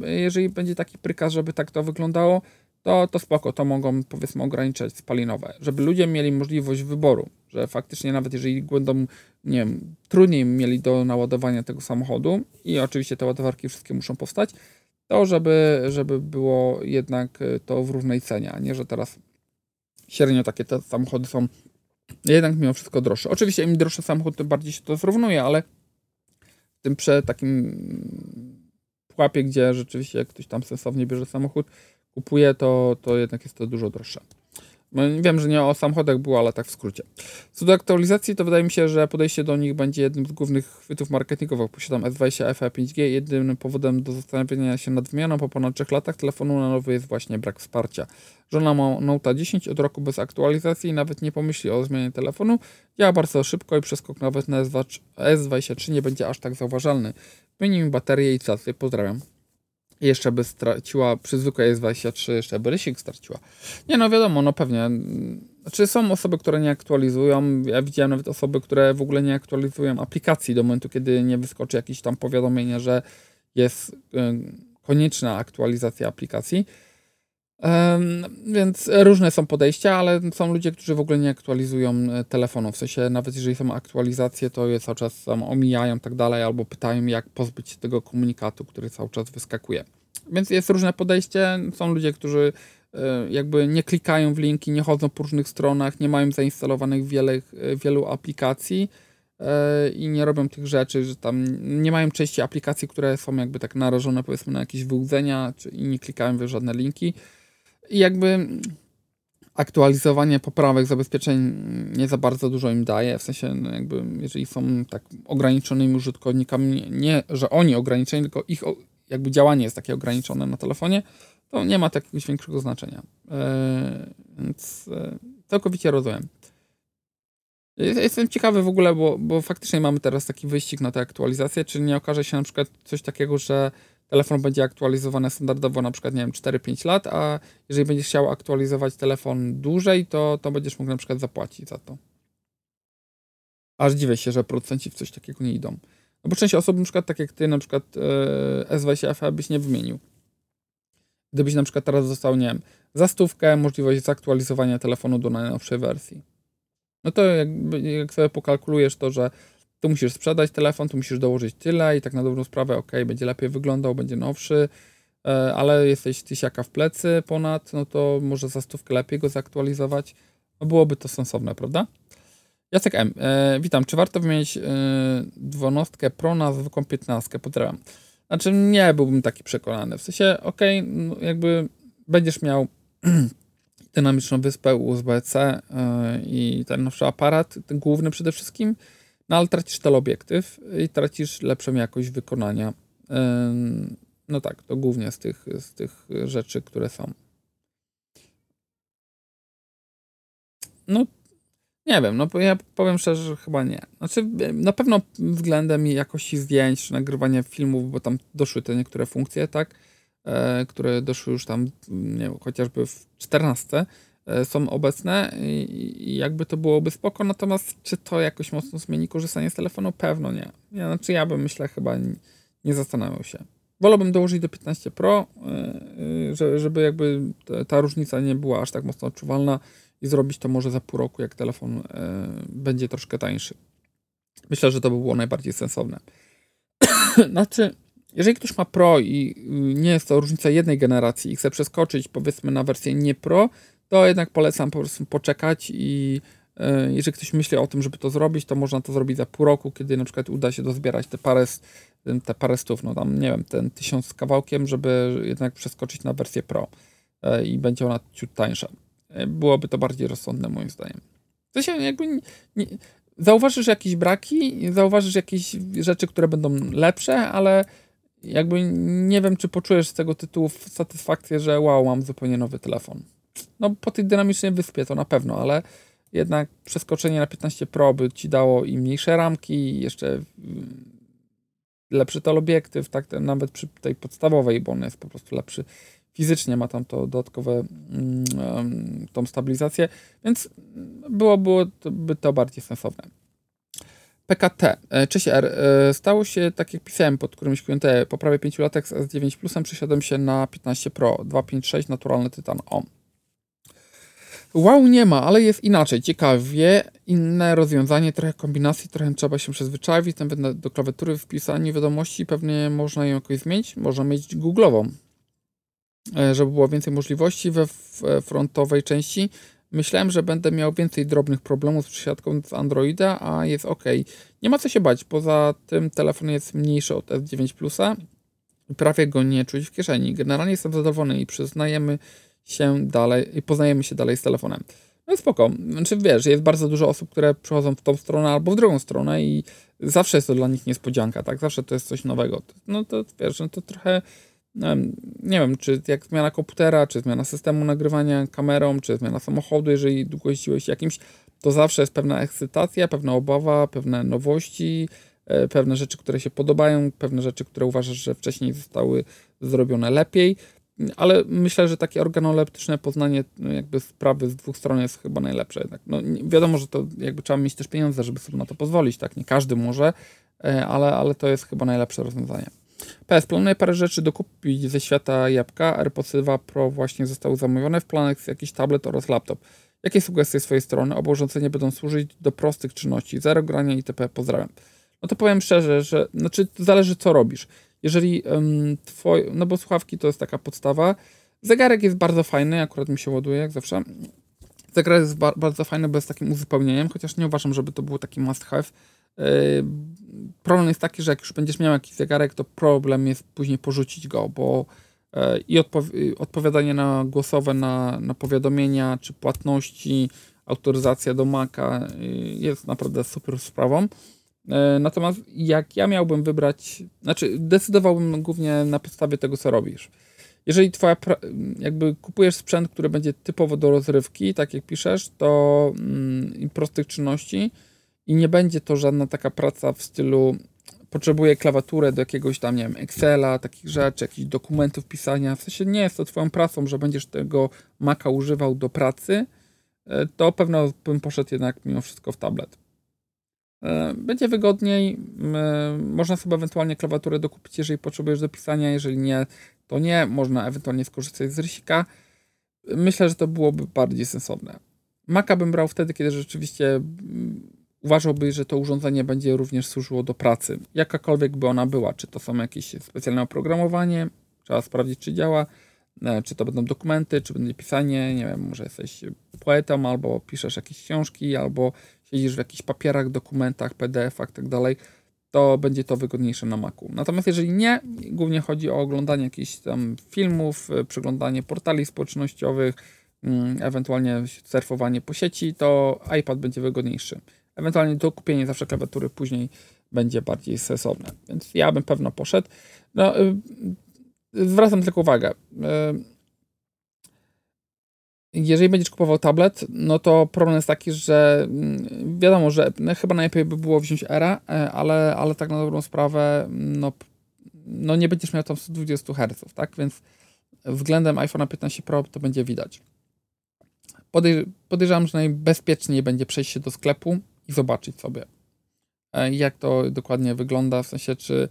jeżeli będzie taki prykaz, żeby tak to wyglądało, to, to spoko, to mogą powiedzmy ograniczać spalinowe, żeby ludzie mieli możliwość wyboru, że faktycznie nawet jeżeli będą, nie wiem, trudniej mieli do naładowania tego samochodu i oczywiście te ładowarki wszystkie muszą powstać, to żeby, żeby było jednak to w równej cenie, a nie, że teraz średnio takie te samochody są jednak mimo wszystko droższe. Oczywiście im droższy samochód, tym bardziej się to zrównuje, ale w tym prze takim pułapie, gdzie rzeczywiście ktoś tam sensownie bierze samochód, kupuje, to, to jednak jest to dużo droższe. No, wiem, że nie o samochodach było, ale tak w skrócie. Co do aktualizacji, to wydaje mi się, że podejście do nich będzie jednym z głównych chwytów marketingowych. Posiadam S20 FE 5G. Jedynym powodem do zastanowienia się nad wymianą po ponad 3 latach telefonu na nowy jest właśnie brak wsparcia. Żona ma Note 10 od roku bez aktualizacji i nawet nie pomyśli o zmianie telefonu. Działa bardzo szybko i przeskok nawet na S23 nie będzie aż tak zauważalny. Wymieni mi baterię i cację. Pozdrawiam jeszcze by straciła, przy zwykłej S23 jeszcze by rysik straciła. Nie no wiadomo, no pewnie. Znaczy są osoby, które nie aktualizują. Ja widziałem nawet osoby, które w ogóle nie aktualizują aplikacji do momentu, kiedy nie wyskoczy jakieś tam powiadomienie, że jest y, konieczna aktualizacja aplikacji. Więc różne są podejścia, ale są ludzie, którzy w ogóle nie aktualizują e, telefonu. W sensie, nawet jeżeli są aktualizacje, to je cały czas tam omijają tak dalej, albo pytają, jak pozbyć się tego komunikatu, który cały czas wyskakuje. Więc jest różne podejście. Są ludzie, którzy e, jakby nie klikają w linki, nie chodzą po różnych stronach, nie mają zainstalowanych wiele, e, wielu aplikacji i nie robią tych rzeczy, że tam nie mają części aplikacji, które są jakby tak narażone powiedzmy na jakieś wyłudzenia, czy i nie klikają w żadne linki. I jakby aktualizowanie poprawek zabezpieczeń nie za bardzo dużo im daje, w sensie no jakby jeżeli są tak ograniczonymi użytkownikami, nie, że oni ograniczeni, tylko ich jakby działanie jest takie ograniczone na telefonie, to nie ma takiego większego znaczenia. Yy, więc yy, całkowicie rozumiem. Jestem ciekawy w ogóle, bo, bo faktycznie mamy teraz taki wyścig na tę aktualizację, czy nie okaże się na przykład coś takiego, że telefon będzie aktualizowany standardowo na przykład, nie wiem, 4-5 lat, a jeżeli będziesz chciał aktualizować telefon dłużej, to, to będziesz mógł na przykład zapłacić za to. Aż dziwię się, że producenci w coś takiego nie idą. No bo część osób, na przykład tak jak ty, na przykład e, S20 FE byś nie wymienił. Gdybyś na przykład teraz dostał, nie wiem, za stówkę możliwość zaktualizowania telefonu do najnowszej wersji. No to jak, jak sobie pokalkulujesz to, że tu musisz sprzedać telefon, tu musisz dołożyć tyle i tak na dobrą sprawę, ok, będzie lepiej wyglądał, będzie nowszy, e, ale jesteś tysiaka w plecy ponad, no to może za stówkę lepiej go zaktualizować. No byłoby to sensowne, prawda? Jacek M. E, witam. Czy warto wymienić e, dwunastkę Pro na zwykłą 15? Pozdrawiam. Znaczy nie byłbym taki przekonany. W sensie, ok, no jakby będziesz miał *clears throat* dynamiczną wyspę USB-C e, i ten nowszy aparat, ten główny przede wszystkim, no ale tracisz teleobiektyw i tracisz lepszą jakość wykonania. No tak, to głównie z tych, z tych rzeczy, które są. No, nie wiem, no ja powiem szczerze, że chyba nie. Znaczy, na pewno względem jakości zdjęć, czy nagrywania filmów, bo tam doszły te niektóre funkcje, tak, e, które doszły już tam, nie wiem, chociażby w 14, E, są obecne i jakby to byłoby spoko, natomiast czy to jakoś mocno zmieni korzystanie z telefonu? Pewno nie. Ja, znaczy ja bym myślę chyba nie, zastanawiał się. Wolałbym dołożyć do 15 Pro, e, e, żeby jakby ta różnica nie była aż tak mocno odczuwalna i zrobić to może za pół roku, jak telefon będzie troszkę tańszy. Myślę, że to by było najbardziej sensowne. *coughs* znaczy, jeżeli ktoś ma Pro i nie jest to różnica jednej generacji i chce przeskoczyć powiedzmy na wersję nie Pro, to jednak polecam po prostu poczekać i e, jeżeli ktoś myśli o tym, żeby to zrobić, to można to zrobić za pół roku, kiedy na przykład uda się dozbierać te parę, te parę stów, no tam nie wiem, ten tysiąc z kawałkiem, żeby jednak przeskoczyć na wersję Pro e, i będzie ona ciut tańsza. E, byłoby to bardziej rozsądne moim zdaniem. To się jakby nie, nie, zauważysz jakieś braki, zauważysz jakieś rzeczy, które będą lepsze, ale jakby nie wiem, czy poczujesz z tego tytułu satysfakcję, że wow, mam zupełnie nowy telefon. No po tej dynamicznej wyspie to na pewno, ale jednak przeskoczenie na 15 Pro by ci dało i mniejsze ramki, jeszcze mm, lepszy teleobiektyw, tak nawet przy tej podstawowej, bo on jest po prostu lepszy fizycznie ma tam to dodatkowe um, tą stabilizację, więc było, byłoby to bardziej sensowne. PKT, e, cześć R, e, stało się tak jak pisałem pod którymś QT, po prawie 5 latach z S9 Plusem przesiadłem się na 15 Pro 256 naturalny tytan OM. Wow, nie ma, ale jest inaczej, ciekawie, inne rozwiązanie, trochę kombinacji, trochę trzeba się przyzwyczaić, tam do klawiatury wpisanie wiadomości, pewnie można ją jakoś zmienić, można mieć Google'ową, e, żeby było więcej możliwości we frontowej części. Myślałem, że będę miał więcej drobnych problemów z przesiadką z Androida, a jest ok. Nie ma co się bać, poza tym telefon jest mniejszy od S9 Plusa prawie go nie czuć w kieszeni. Generalnie jestem zadowolony i przyznajemy się dalej, i poznajemy się dalej z telefonem. No spoko. Znaczy wiesz, jest bardzo dużo osób, które przychodzą w tą stronę albo w drugą stronę i zawsze jest to dla nich niespodzianka, tak? Zawsze to jest coś nowego. No to wiesz, no to trochę nie wiem, czy jak zmiana komputera, czy zmiana systemu nagrywania kamerą, czy zmiana samochodu, jeżeli długo jeździłeś jakimś, to zawsze jest pewna ekscytacja, pewna obawa, pewne nowości, e, pewne rzeczy, które się podobają, pewne rzeczy, które uważasz, że wcześniej zostały zrobione lepiej, ale myślę, że takie organoleptyczne poznanie no, jakby sprawy z dwóch stron jest chyba najlepsze. Tak? No, wiadomo, że to jakby trzeba mieć też pieniądze, żeby sobie na to pozwolić, tak? Nie każdy może, e, ale, ale to jest chyba najlepsze rozwiązanie. PS, planuję parę rzeczy dokupić ze świata jabłka. AirPods 2 Pro właśnie zostały zamówione. W planach jakiś tablet oraz laptop. Jakie sugestie z swojej strony? Oba urządzenia będą służyć do prostych czynności, zero grania itp. Pozdrawiam. No to powiem szczerze, że znaczy zależy co robisz. Jeżeli um, twoj, no bo słuchawki to jest taka podstawa. Zegarek jest bardzo fajny, akurat mi się ładuje jak zawsze. Zegarek jest ba bardzo fajny, bo jest takim uzupełnieniem, chociaż nie uważam, żeby to był taki must have. Yy, problem jest taki, że jak już będziesz miał jakiś zegarek, to problem jest później porzucić go, bo yy, i odpo odpowiadanie na głosowe, na, na powiadomienia czy płatności, autoryzacja do Maca yy, jest naprawdę super sprawą. Natomiast jak ja miałbym wybrać, znaczy decydowałbym głównie na podstawie tego, co robisz. Jeżeli twoja, jakby kupujesz sprzęt, który będzie typowo do rozrywki, tak jak piszesz, to mm, prostych czynności, i nie będzie to żadna taka praca w stylu potrzebuję klawiaturę do jakiegoś tam, nie wiem, Excela, takich rzeczy, jakichś dokumentów pisania. W sensie nie jest to twoją pracą, że będziesz tego Maca używał do pracy, e, to pewno bym poszedł jednak mimo wszystko w tablet. E, będzie wygodniej, można sobie ewentualnie klawiaturę dokupić, jeżeli potrzebujesz do pisania, jeżeli nie, to nie, można ewentualnie skorzystać z rysika. Myślę, że to byłoby bardziej sensowne. Maca bym brał wtedy, kiedy rzeczywiście uważałby, że to urządzenie będzie również służyło do pracy, jakakolwiek by ona była, czy to są jakieś specjalne oprogramowanie, trzeba sprawdzić, czy działa, e, czy to będą dokumenty, czy będzie pisanie, nie wiem, może jesteś poetą, albo piszesz jakieś książki, albo siedzisz w jakichś papierach, dokumentach, PDF-ach, tak dalej, to będzie to wygodniejsze na Macu. Natomiast jeżeli nie, głównie chodzi o oglądanie jakichś tam filmów, e, przeglądanie portali społecznościowych, mm, ewentualnie surfowanie po sieci, to iPad będzie wygodniejszy. Ewentualnie to kupienie zawsze klawiatury później będzie bardziej sensowne. Więc ja bym pewno poszedł. No, y, zwracam tylko uwagę. Jeżeli będziesz kupował tablet, no to problem jest taki, że mm, wiadomo, że no, chyba najlepiej by było wziąć Era, e, ale, ale tak na dobrą sprawę, no, no nie będziesz miał tam 120 Hz, tak? Więc względem iPhone'a 15 Pro to będzie widać. Podejrzewam, że najbezpieczniej będzie przejść się do sklepu, i zobaczyć sobie, e, jak to dokładnie wygląda, w sensie czy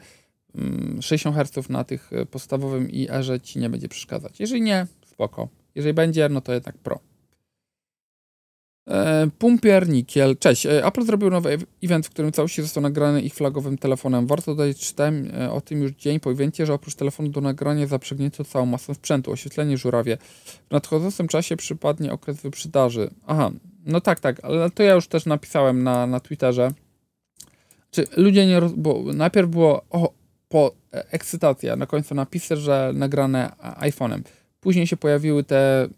60 mm, Hz na tych e, podstawowym i erze ci nie będzie przeszkadzać. Jeżeli nie, spoko. Jeżeli będzie, no to jednak Pro. E, Pumpier Nikiel. Cześć. Apple zrobił nowy event, w którym całości został nagrany ich flagowym telefonem. Warto dodać, czytałem o tym już dzień po evencie, że oprócz telefonu do nagrania zaprzęgnięto całą masę sprzętu, oświetlenie, żurawie. W nadchodzącym czasie przypadnie okres wyprzedaży. Aha, no tak, tak, ale to ja już też napisałem na, na Twitterze. Czy ludzie nie. Roz... Bo najpierw było o, po e, ekscytacja, na końcu napisy, że nagrane iPhone'em. Później się pojawiły te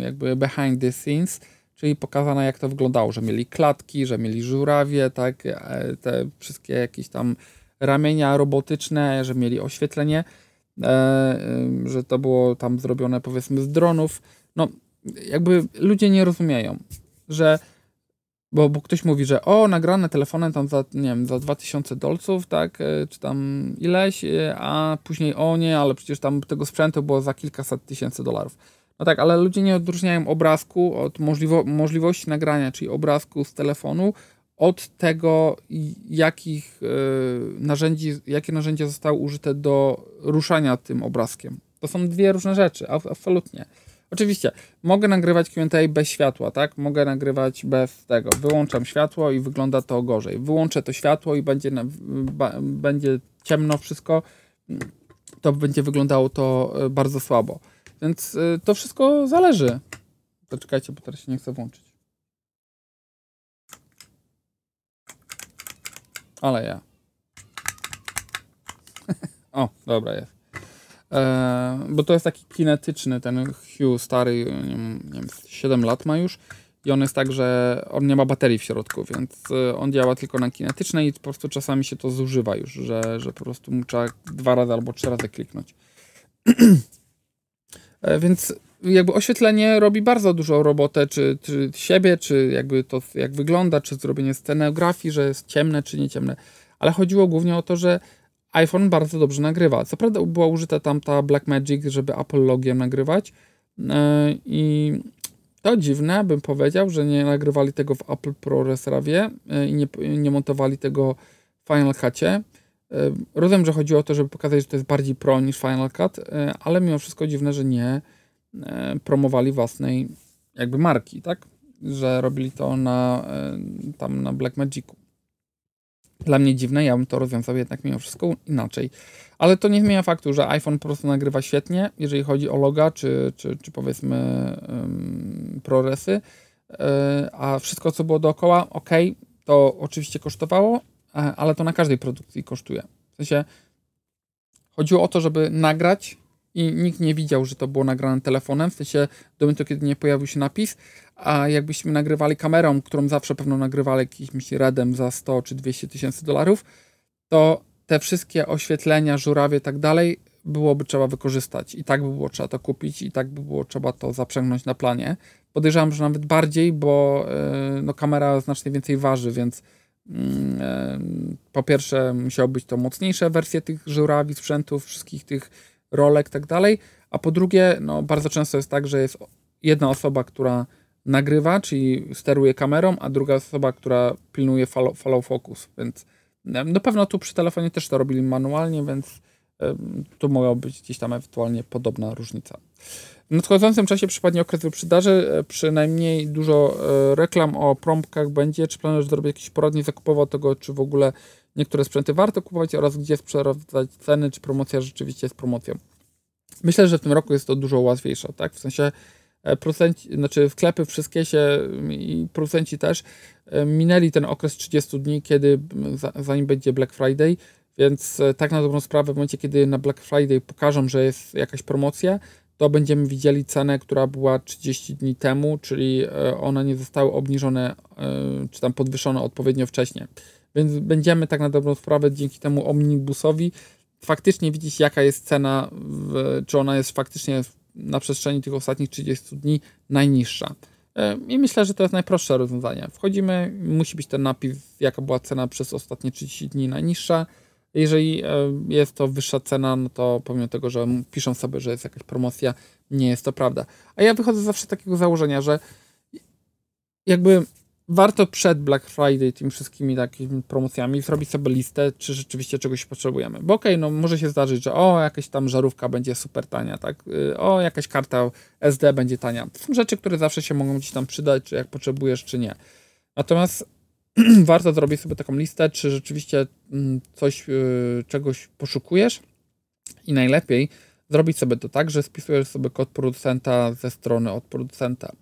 jakby behind the scenes, czyli pokazane jak to wyglądało, że mieli klatki, że mieli żurawie, tak, e, te wszystkie jakieś tam ramienia robotyczne, że mieli oświetlenie, e, że to było tam zrobione powiedzmy z dronów. No, jakby ludzie nie rozumieją że bo, bo ktoś mówi, że o, nagrane telefonem tam za, nie wiem, za 2000 dolców, tak, e, czy tam ileś, e, a później o nie, ale przecież tam tego sprzętu było za kilkaset tysięcy dolarów. No tak, ale ludzie nie odróżniają obrazku od możliwo możliwości nagrania, czyli obrazku z telefonu, od tego, jakich y, narzędzi, jakie narzędzia zostały użyte do ruszania tym obrazkiem. To są dwie różne rzeczy, absolutnie. Oczywiście, mogę nagrywać Q&A bez światła, tak? Mogę nagrywać bez tego. Wyłączam światło i wygląda to gorzej. Wyłączę to światło i będzie, będzie ciemno wszystko, to będzie wyglądało to y, bardzo słabo. Więc y, to wszystko zależy. Poczekajcie, bo teraz się nie chcę włączyć. Ale ja. *laughs* o, dobra jest. E, bo to jest taki kinetyczny, ten Hue stary, nie wiem, nie wiem, 7 lat ma już. I on jest tak, że on nie ma baterii w środku, więc e, on działa tylko na kinetycznej i po prostu czasami się to zużywa już, że, że po prostu mu trzeba dwa razy albo trzy razy kliknąć. *clears throat* E, więc jakby oświetlenie robi bardzo dużą robotę, czy, czy siebie, czy jakby to jak wygląda, czy zrobienie scenografii, że jest ciemne, czy nie ciemne. Ale chodziło głównie o to, że iPhone bardzo dobrze nagrywa. Co prawda była użyta tam ta Blackmagic, żeby Apple logiem nagrywać e, i to dziwne, bym powiedział, że nie nagrywali tego w Apple ProRes RAWie e, i nie, nie montowali tego w Final Cutie. Rozumiem, że chodziło o to, żeby pokazać, że to jest bardziej pro niż Final Cut, e, ale mimo wszystko dziwne, że nie e, promowali własnej jakby marki, tak? Że robili to na, e, tam na Blackmagicu. Dla mnie dziwne, ja bym to rozwiązał jednak mimo wszystko inaczej. Ale to nie zmienia faktu, że iPhone po prostu nagrywa świetnie, jeżeli chodzi o loga, czy, czy, czy powiedzmy um, ProResy, a wszystko, co było dookoła, ok, to oczywiście kosztowało, E, ale to na każdej produkcji kosztuje. W sensie chodziło o to, żeby nagrać i nikt nie widział, że to było nagrane telefonem, w sensie do momentu, kiedy nie pojawił się napis, a jakbyśmy nagrywali kamerą, którą zawsze pewno nagrywali jakimś redem za 100 czy 200 tysięcy dolarów, to te wszystkie oświetlenia, żurawie i tak dalej byłoby trzeba wykorzystać i tak by było trzeba to kupić i tak by było trzeba to zaprzęgnąć na planie. Podejrzewam, że nawet bardziej, bo yy, no, kamera znacznie więcej waży, więc Mm, po pierwsze, musiały być to mocniejsze wersje tych żurawi, sprzętów, wszystkich tych rolek i tak dalej, a po drugie, no, bardzo często jest tak, że jest jedna osoba, która nagrywa, czyli steruje kamerą, a druga osoba, która pilnuje follow, follow focus, więc na pewno tu przy telefonie też to robili manualnie, więc tu mogła być gdzieś tam ewentualnie podobna różnica. W nadchodzącym czasie przypadnie okres wyprzedaży, e, przynajmniej dużo e, reklam o prompkach będzie. Czy planujesz zrobić jakieś poradnie zakupowe tego, czy w ogóle niektóre sprzęty warto kupować oraz gdzie sprawdzać ceny, czy promocja rzeczywiście jest promocją. Myślę, że w tym roku jest to dużo łatwiejsze, tak? W sensie e, producenci, znaczy sklepy wszystkie się i producenci też minęli ten okres 30 dni, kiedy zanim będzie Black Friday, więc tak na dobrą sprawę w momencie, kiedy na Black Friday pokażą, że jest jakaś promocja, to będziemy widzieli cenę, która była 30 dni temu, czyli e, one nie zostały obniżone e, czy tam podwyższone odpowiednio wcześniej. Więc będziemy tak na dobrą sprawę dzięki temu omnibusowi faktycznie widzieć, jaka jest cena, czy ona jest faktycznie na przestrzeni tych ostatnich 30 dni najniższa. E, I myślę, że to jest najprostsze rozwiązanie. Wchodzimy, musi być ten napis, jaka była cena przez ostatnie 30 dni najniższa jeżeli e, jest to wyższa cena, no to pomimo tego, że piszą sobie, że jest jakaś promocja, nie jest to prawda. A ja wychodzę zawsze z takiego założenia, że jakby warto przed Black Friday tymi wszystkimi takimi promocjami zrobić sobie listę, czy rzeczywiście czegoś potrzebujemy. Bo okej, okay, no może się zdarzyć, że o, jakaś tam żarówka będzie super tania, tak? Y, o, jakaś karta SD będzie tania. To są rzeczy, które zawsze się mogą gdzieś tam przydać, czy jak potrzebujesz, czy nie. Natomiast *clears throat* warto zrobić sobie taką listę, czy rzeczywiście mm, coś, y, czegoś poszukujesz i najlepiej zrobić sobie to tak, że spisujesz sobie kod producenta ze strony od producenta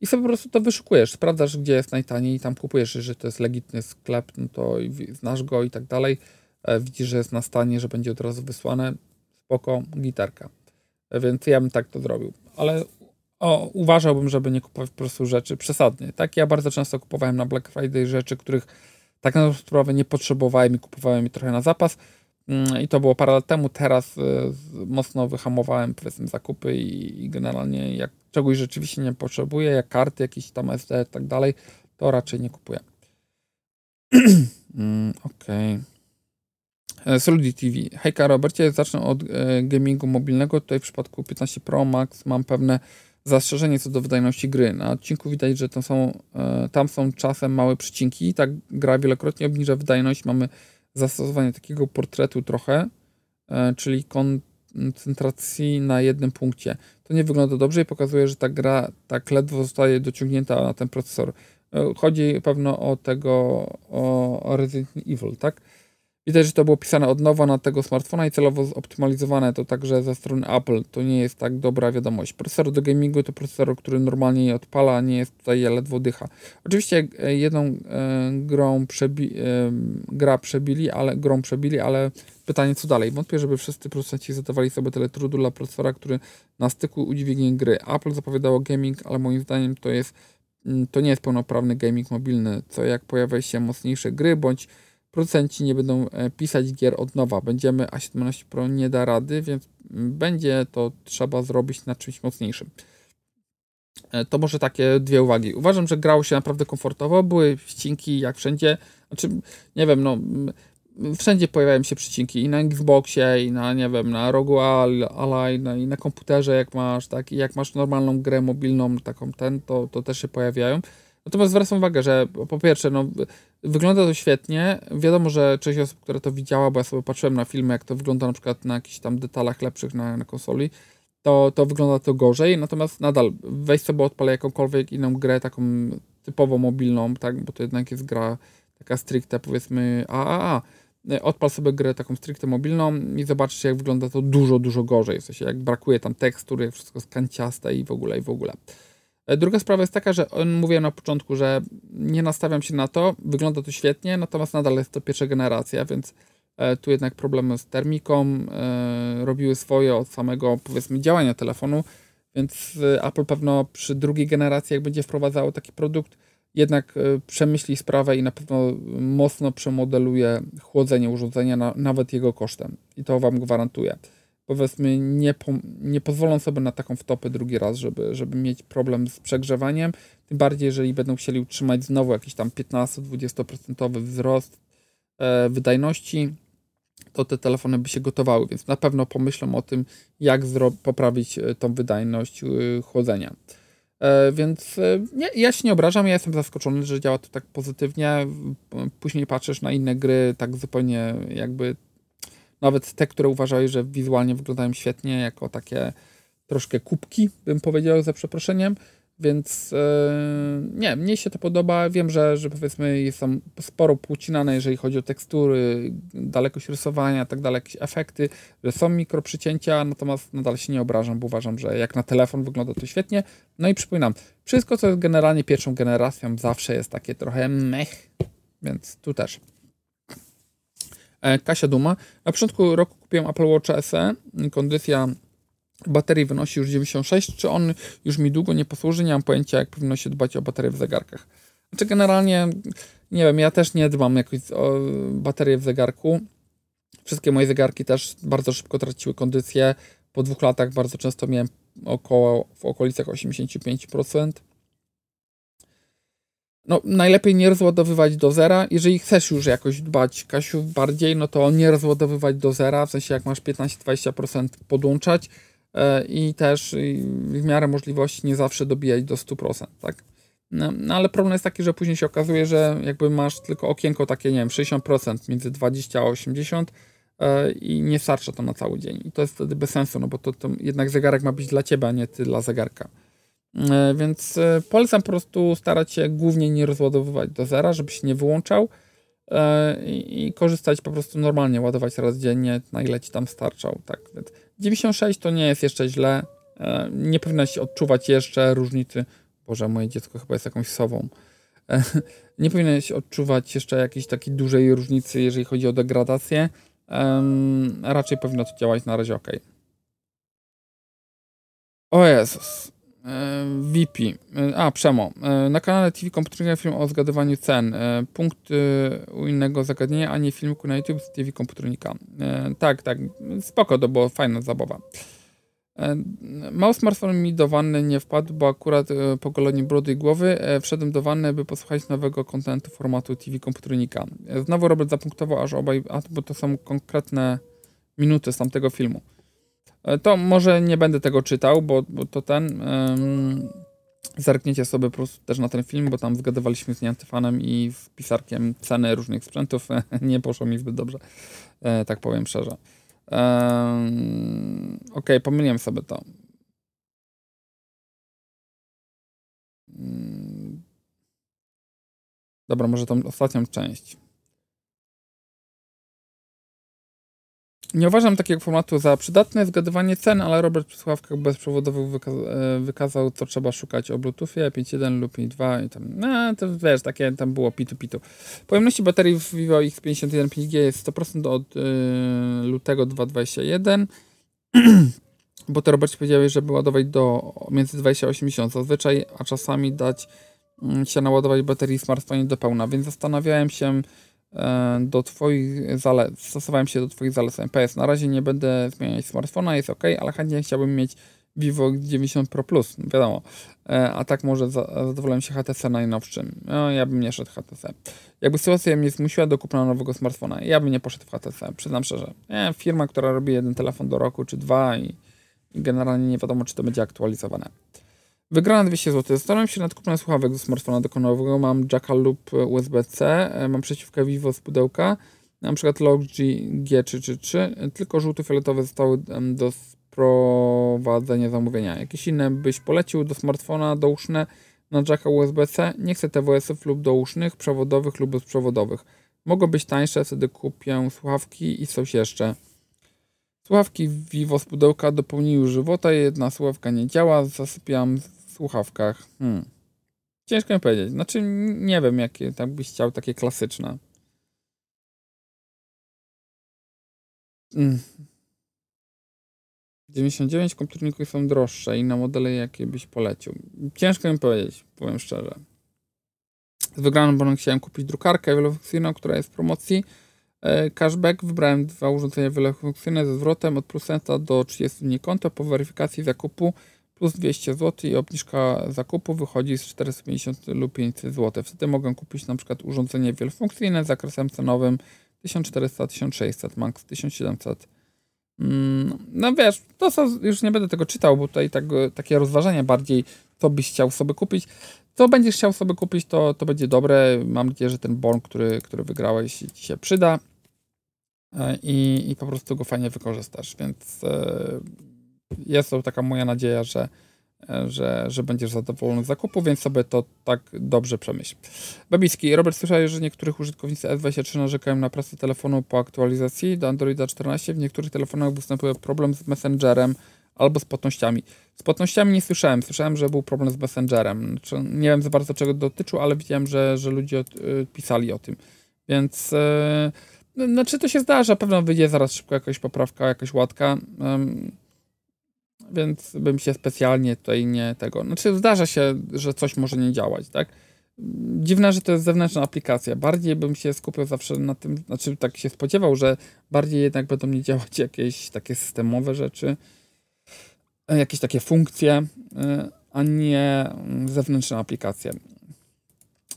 i sobie po prostu to wyszukujesz, sprawdzasz, gdzie jest najtaniej i tam kupujesz, jeżeli to jest legitny sklep, no to znasz go i tak dalej, e, widzisz, że jest na stanie, że będzie od razu wysłane, spoko, gitarka. E, więc ja bym tak to zrobił. Ale o, uważałbym, żeby nie kupować po prostu rzeczy przesadnie. Tak, ja bardzo często kupowałem na Black Friday rzeczy, których tak na sprawę nie potrzebowałem i kupowałem je trochę na zapas. Mm, I to było parę lat temu. Teraz y, mocno wyhamowałem powiedzmy zakupy i, i generalnie jak czegoś rzeczywiście nie potrzebuję, jak karty jakieś tam SD i tak dalej, to raczej nie kupuję. *clears throat* mm, Okej. Okay. Solidity TV. Hejka Robercie, zacznę od e, gamingu mobilnego. Tutaj w przypadku 15 Pro Max mam pewne zastrzeżenie co do wydajności gry. Na odcinku widać, że to są, e, tam są czasem małe przycinki. Tak gra wielokrotnie obniża wydajność. Mamy zastosowanie takiego portretu trochę, e, czyli koncentracji na jednym punkcie. To nie wygląda dobrze i pokazuje, że ta gra tak ledwo zostaje dociągnięta na ten procesor. E, chodzi pewno o tego, o Resident Evil, tak? Widać, że to było pisane od nowa na tego smartfona i celowo zoptymalizowane to także ze strony Apple. To nie jest tak dobra wiadomość. Procesor do gamingu to procesor, który normalnie je odpala, nie jest tutaj ledwo dycha. Oczywiście e, jedną e, grą przebi e, gra przebili, ale grą przebili, ale pytanie co dalej. Wątpię, żeby wszyscy producenci zadawali sobie tyle trudu dla procesora, który na styku udźwignie gry. Apple zapowiadało gaming, ale moim zdaniem to jest mm, to nie jest pełnoprawny gaming mobilny, co jak pojawiają się mocniejsze gry, bądź producenci nie będą e, pisać gier od nowa. Będziemy A17 Pro nie da rady, więc będzie to trzeba zrobić na czymś mocniejszym. E, to może takie dwie uwagi. Uważam, że grało się naprawdę komfortowo, były wcinki jak wszędzie. Znaczy, nie wiem, no wszędzie pojawiają się przycinki i na Xboxie, i na, nie wiem, na Rogu Ally, no, i na komputerze, jak masz, tak, i jak masz normalną grę mobilną, taką ten, to, to też się pojawiają. Natomiast zwracam uwagę, że po pierwsze, no, wygląda to świetnie. Wiadomo, że część osób, które to widziała, bo ja sobie patrzyłem na filmy, jak to wygląda na przykład na jakichś tam detalach lepszych na, na konsoli, to, to wygląda to gorzej. Natomiast nadal weź sobie odpalę jakąkolwiek inną grę, taką typowo mobilną, tak, bo to jednak jest gra taka stricte powiedzmy AAA. Odpal sobie grę taką stricte mobilną i zobaczysz, jak wygląda to dużo, dużo gorzej. W sensie, jak brakuje tam tekstury, jak wszystko jest kanciaste i w ogóle, i w ogóle. E, druga sprawa jest taka, że mówiłem na początku, że nie nastawiam się na to, wygląda to świetnie, natomiast nadal jest to pierwsza generacja, więc e, tu jednak problemy z termiką e, robiły swoje od samego powiedzmy działania telefonu, więc Apple pewno przy drugiej generacji, jak będzie wprowadzało taki produkt, jednak przemyśli sprawę i na pewno mocno przemodeluje chłodzenie urządzenia, na, nawet jego kosztem. I to Wam gwarantuję powiedzmy nie, po, nie pozwolą sobie na taką wtopę drugi raz, żeby, żeby mieć problem z przegrzewaniem, tym bardziej jeżeli będą chcieli utrzymać znowu jakiś tam 15-20% wzrost e, wydajności, to te telefony by się gotowały, więc na pewno pomyślą o tym, jak poprawić e, tą wydajność e, chłodzenia. E, więc e, nie, ja się nie obrażam, ja jestem zaskoczony, że działa to tak pozytywnie. Później patrzysz na inne gry, tak zupełnie jakby nawet te, które uważały, że wizualnie wyglądają świetnie, jako takie troszkę kubki, bym powiedział za przeproszeniem. Więc yy, nie, mnie się to podoba. Wiem, że, że powiedzmy jest tam sporo płucinane, jeżeli chodzi o tekstury, dalekość rysowania, tak dalej, jakieś efekty, że są mikroprzycięcia, natomiast nadal się nie obrażam, bo uważam, że jak na telefon wygląda to świetnie. No i przypominam, wszystko, co jest generalnie pierwszą generacją, zawsze jest takie trochę mech, więc tu też. E, Kasia Duma. Na początku roku kupiłem Apple Watch SE. Kondycja baterii wynosi już 96. Czy on już mi długo nie posłuży? Nie mam pojęcia, jak powinno się dbać o baterię w zegarkach. Znaczy generalnie, nie wiem, ja też nie dbam jakoś o baterię w zegarku. Wszystkie moje zegarki też bardzo szybko traciły kondycję. Po dwóch latach bardzo często miałem około, w okolicach 85% no, najlepiej nie rozładowywać do zera. Jeżeli chcesz już jakoś dbać, Kasiu, bardziej, no to nie rozładowywać do zera, w sensie jak masz 15-20% podłączać yy, i też yy, w miarę możliwości nie zawsze dobijać do 100%, tak? No, no, ale problem jest taki, że później się okazuje, że jakby masz tylko okienko takie, nie wiem, 60% między 20 a 80 yy, i nie starcza to na cały dzień. I to jest wtedy bez sensu, no bo to, to jednak zegarek ma być dla ciebie, a nie ty dla zegarka. E, więc e, polecam po prostu starać się głównie nie rozładowywać do zera, żeby się nie wyłączał e, i korzystać po prostu normalnie, ładować raz dziennie, na ile ci tam starczał. Tak. 96 to nie jest jeszcze źle. Nie powinnaś odczuwać jeszcze różnicy. Boże, moje dziecko chyba jest jakąś sową. *laughs* Nie powinnaś odczuwać jeszcze jakiejś takiej dużej różnicy, jeżeli chodzi o degradację. Raczej powinno to działać na razie ok. O Jezus. E, VP. E, a, Przemo. E, na kanale TV Komputerowy film o zgadywaniu cen. Punkt u innego zagadnienia, a nie filmiku na YouTube z TV Komputernika. Tak, tak. Spoko, to była fajna zabawa. Mało smartfon mi do wanny nie wpadł, bo akurat po goleniu brody i głowy wszedłem do wanny, by posłuchać nowego kontentu formatu TV komputernika. Znowu Robert zapunktował, aż obaj, a bo to są konkretne minuty z tamtego filmu. To może nie będę tego czytał, bo, bo to ten... Um, zerkniecie sobie po prostu też na ten film, bo tam zgadywaliśmy z Niantyfanem i z pisarkiem ceny różnych sprzętów. *laughs* nie poszło mi zbyt dobrze, tak powiem szczerze. Um, ok, pomyliłem sobie to. Mm. Dobra, może tą ostatnią część. Nie uważam takiego formatu za przydatne. Zgadywanie cen, ale Robert przy słuchawkach bezprzewodowych wyka e, wykazał, co trzeba szukać o Bluetoothie 5.1 lub 5.2 i tam, no to wiesz, takie tam było pitu pitu. Pojemności baterii w Vivo X51 5G jest 100% od y, lutego 2021, *clears throat* bo to Robert powiedziałeś, żeby ładować do między 20 a 80 zazwyczaj, a czasami dać y, się naładować baterii smartfonie do pełna, więc zastanawiałem się, do Twoich zalet, stosowałem się do Twoich zaleceń. PS, na razie nie będę zmieniać smartfona, jest ok, ale chętnie chciałbym mieć Vivo 90 Pro Plus, wiadomo. E, a tak może zadowolę się HTC najnowszym. No, ja bym nie szedł HTC. Jakby sytuacja mnie zmusiła do kupna nowego smartfona, ja bym nie poszedł w HTC, przyznam szczerze. Nie, firma, która robi jeden telefon do roku czy dwa i, i generalnie nie wiadomo, czy to będzie aktualizowane. Wygrałem 200 zł. Zastanawiam się nad kupnem słuchawek do smartfona dokonowego. Mam jacka lub USB-C. E, mam przeciwkę Vivo z pudełka. Na przykład Log G333. Tylko żółto-fioletowe zostały do sprowadzenia zamówienia. Jakieś inne byś polecił do smartfona douszne na jacka USB-C? Nie chcę TWS-ów lub dousznych, przewodowych lub bezprzewodowych. Mogą być tańsze, wtedy kupię słuchawki i coś jeszcze. Słuchawki Vivo z pudełka dopełniły żywota, jedna słuchawka nie działa, zasypiam słuchawkach. Hmm. Ciężko mi powiedzieć. Znaczy, nie wiem, jakie tak byś chciał, takie klasyczne. Hmm. 99 komputerników są droższe i na modele jakie byś polecił. Ciężko mi powiedzieć, powiem szczerze. Z wygraną bonem chciałem kupić drukarkę wielofunkcyjną, która jest w promocji. E, cashback wybrałem dwa urządzenia wielofunkcyjne ze zwrotem od procenta do 30 dni konta po weryfikacji zakupu plus 200 zł i obniżka zakupu wychodzi z 450 lub 500 zł. Wtedy mogę kupić na przykład urządzenie wielofunkcyjne z zakresem cenowym 1400-1600, max 1700. Mm, no wiesz, to już nie będę tego czytał, bo tutaj tak, takie rozważanie bardziej, co byś chciał sobie kupić. Co będziesz chciał sobie kupić, to, to będzie dobre. Mam nadzieję, że ten bon, który, który wygrałeś, ci się przyda e, i, i po prostu go fajnie wykorzystasz. Więc e, jest to taka moja nadzieja, że, że, że będziesz zadowolony z zakupu, więc sobie to tak dobrze przemyśl. Babiski, Robert, słyszałeś, że niektórych użytkownicy S23 narzekają na pracę telefonu po aktualizacji do Androida 14. W niektórych telefonach występuje problem z Messengerem albo z płatnościami. Z płatnościami nie słyszałem. Słyszałem, że był problem z Messengerem. Znaczy, nie wiem za bardzo czego dotyczył, ale widziałem, że, że ludzie od, y, pisali o tym. Więc yy, znaczy to się zdarza. Pewno wyjdzie zaraz szybko jakaś poprawka, jakaś łatka. Yy, więc bym się specjalnie tutaj nie tego. Znaczy, zdarza się, że coś może nie działać, tak? Dziwne, że to jest zewnętrzna aplikacja. Bardziej bym się skupiał zawsze na tym, znaczy tak się spodziewał, że bardziej jednak będą nie działać *laughs* jakieś takie systemowe rzeczy, jakieś takie funkcje, y, a nie zewnętrzne aplikacje.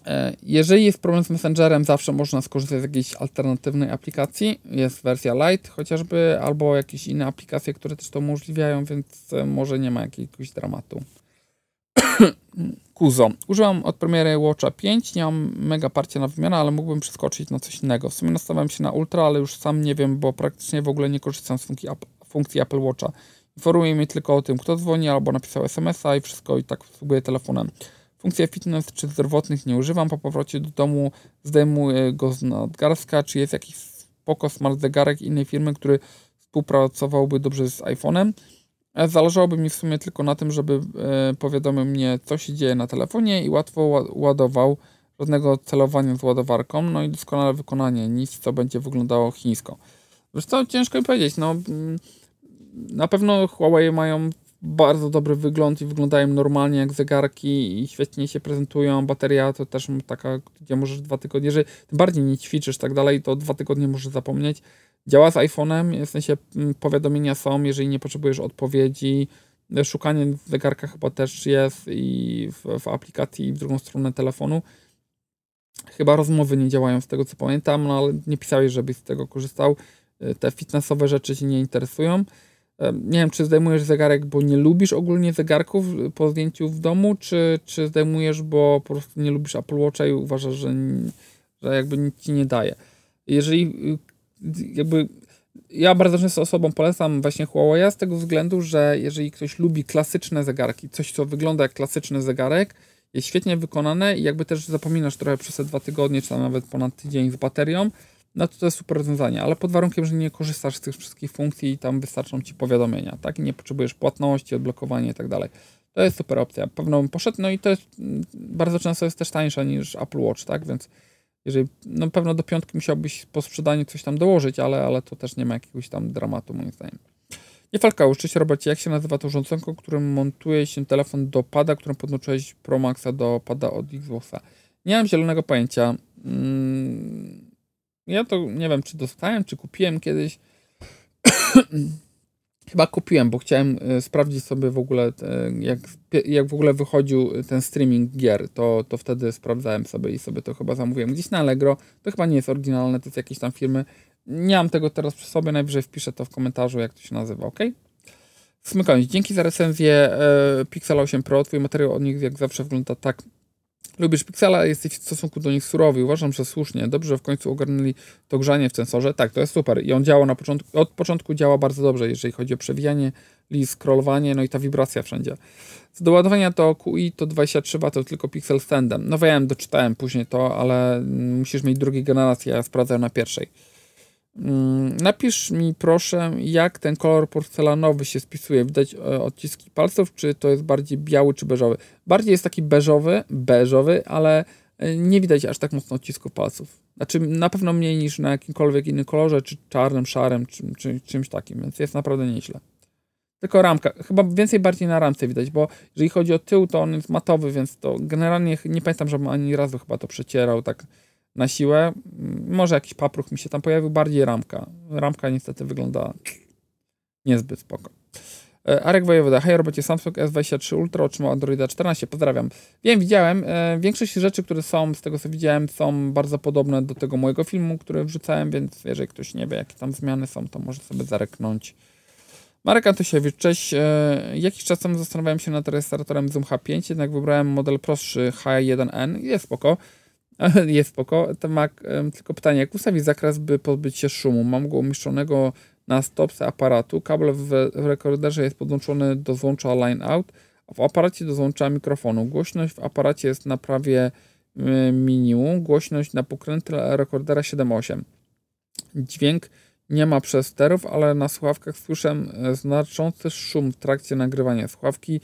E, jeżeli jest problem z Messengerem, zawsze można skorzystać z jakiejś alternatywnej aplikacji. Jest wersja Lite chociażby, albo jakieś inne aplikacje, które też to umożliwiają, więc e, może nie ma jakiegoś dramatu. *coughs* Kuzo. Użyłam od premiery Watcha 5, nie mam mega parcia na wymianę, ale mógłbym przeskoczyć na coś innego. W sumie nastawiam się na Ultra, ale już sam nie wiem, bo praktycznie w ogóle nie korzystam z funkcji, funkcji Apple Watcha. Informuje mnie tylko o tym, kto dzwoni albo napisał SMS-a i wszystko i tak spróbuję telefonem. Funkcji fitness czy zdrowotnych nie używam. Po powrocie do domu zdejmuję go z nadgarstka. Czy jest jakiś spoko smart zegarek innej firmy, który współpracowałby dobrze z iPhone'em? E, zależałoby mi w sumie tylko na tym, żeby e, powiadomił mnie, co się dzieje na telefonie i łatwo ładował, żadnego celowania z ładowarką, no i doskonale wykonanie, nic co będzie wyglądało chińsko. Zresztą ciężko mi powiedzieć, no mm, na pewno Huawei mają bardzo dobry wygląd i wyglądają normalnie jak zegarki i świetnie się prezentują. Bateria to też taka, gdzie możesz dwa tygodnie, jeżeli tym bardziej nie ćwiczysz tak dalej, to dwa tygodnie możesz zapomnieć. Działa z iPhone'em, w sensie mm, powiadomienia są, jeżeli nie potrzebujesz odpowiedzi. Szukanie zegarka chyba też jest i w, w aplikacji i w drugą stronę telefonu. Chyba rozmowy nie działają z tego co pamiętam, no ale nie pisałeś, żebyś z tego korzystał. Te fitnessowe rzeczy Cię nie interesują. Nie wiem, czy zdejmujesz zegarek, bo nie lubisz ogólnie zegarków po zdjęciu w domu, czy, czy zdejmujesz, bo po prostu nie lubisz Apple Watcha i uważasz, że, że jakby nic ci nie daje. Jeżeli y, jakby ja bardzo często osobom polecam właśnie Huawei z tego względu, że jeżeli ktoś lubi klasyczne zegarki, coś co wygląda jak klasyczny zegarek, jest świetnie wykonane i jakby też zapominasz trochę przez te dwa tygodnie, czy tam nawet ponad tydzień z baterią, no to to jest super rozwiązanie, ale pod warunkiem, że nie korzystasz z tych wszystkich funkcji i tam wystarczą Ci powiadomienia, tak? I nie potrzebujesz płatności, odblokowania i tak dalej. To jest super opcja. Pewno bym poszedł, no i to jest mm, bardzo często jest też tańsza niż Apple Watch, tak? Więc jeżeli, no pewno do piątki musiałbyś po sprzedaniu coś tam dołożyć, ale, ale to też nie ma jakiegoś tam dramatu moim zdaniem. Nie falka, cześć Robercie, jak się nazywa to urządzenko, którym montuje się telefon do pada, którym podłączyłeś Pro Maxa do pada od Xboxa? Nie mam zielonego pojęcia. Hmm ja to nie wiem, czy dostałem, czy kupiłem kiedyś. *clears throat* Chyba kupiłem, bo chciałem e, sprawdzić sobie w ogóle, e, jak, jak w ogóle wychodził ten streaming gier, to, to wtedy sprawdzałem sobie i sobie to chyba zamówiłem. Gdzieś na Allegro, to chyba nie jest oryginalne, to jest jakieś tam firmy. Nie mam tego teraz przy sobie, najwyżej wpiszę to w komentarzu, jak to się nazywa, ok? Smykając, dzięki za recenzję e, Pixel 8 Pro, twój materiał o nich jak zawsze wygląda tak Lubisz Pixela, jesteś w stosunku do nich surowy. Uważam, że słusznie. Dobrze, że w końcu ogarnęli to grzanie w sensorze. Tak, to jest super. I on działa na początku, od początku działa bardzo dobrze, jeżeli chodzi o przewijanie, list, scrollowanie, no i ta wibracja wszędzie. Z doładowania to QI to 23 W, to tylko Pixel Standem. No wiem, doczytałem później to, ale musisz mieć drugiej generacji, ja sprawdzę na pierwszej. Mm, napisz mi proszę, jak ten kolor porcelanowy się spisuje. Widać e, odciski palców, czy to jest bardziej biały, czy beżowy? Bardziej jest taki beżowy, beżowy, ale e, nie widać aż tak mocno odcisków palców. Znaczy na pewno mniej niż na jakimkolwiek innym kolorze, czy czarnym, szarym, czy, czy czymś takim, więc jest naprawdę nieźle. Tylko ramka, chyba więcej bardziej na ramce widać, bo jeżeli chodzi o tył, to on jest matowy, więc to generalnie nie pamiętam, żebym ani razu chyba to przecierał tak na siłę. Może jakiś papruch mi się tam pojawił, bardziej ramka. Ramka niestety wygląda niezbyt spoko. E, Arek Wojewoda, hej robocie, Samsung S23 Ultra otrzymał Androida 14, pozdrawiam. Wiem, widziałem, e, większość rzeczy, które są, z tego co widziałem, są bardzo podobne do tego mojego filmu, który wrzucałem, więc jeżeli ktoś nie wie, jakie tam zmiany są, to może sobie zareknąć. Marek Antysiewicz, cześć. E, jakiś czas temu zastanawiałem się nad rejestratorem Zoom H5, jednak wybrałem model prostszy H1N, jest spoko. *laughs* jest spoko. To ma tylko pytanie, jak ustawić zakres, by pozbyć się szumu? Mam go umieszczonego na stopce aparatu. Kabel w, w rekorderze jest podłączony do złącza line out, a w aparacie do złącza mikrofonu. Głośność w aparacie jest na prawie minimum. Głośność na pokrętle rekordera 7.8. Dźwięk nie ma przesterów, ale na słuchawkach słyszę znaczący szum w trakcie nagrywania. Słuchawki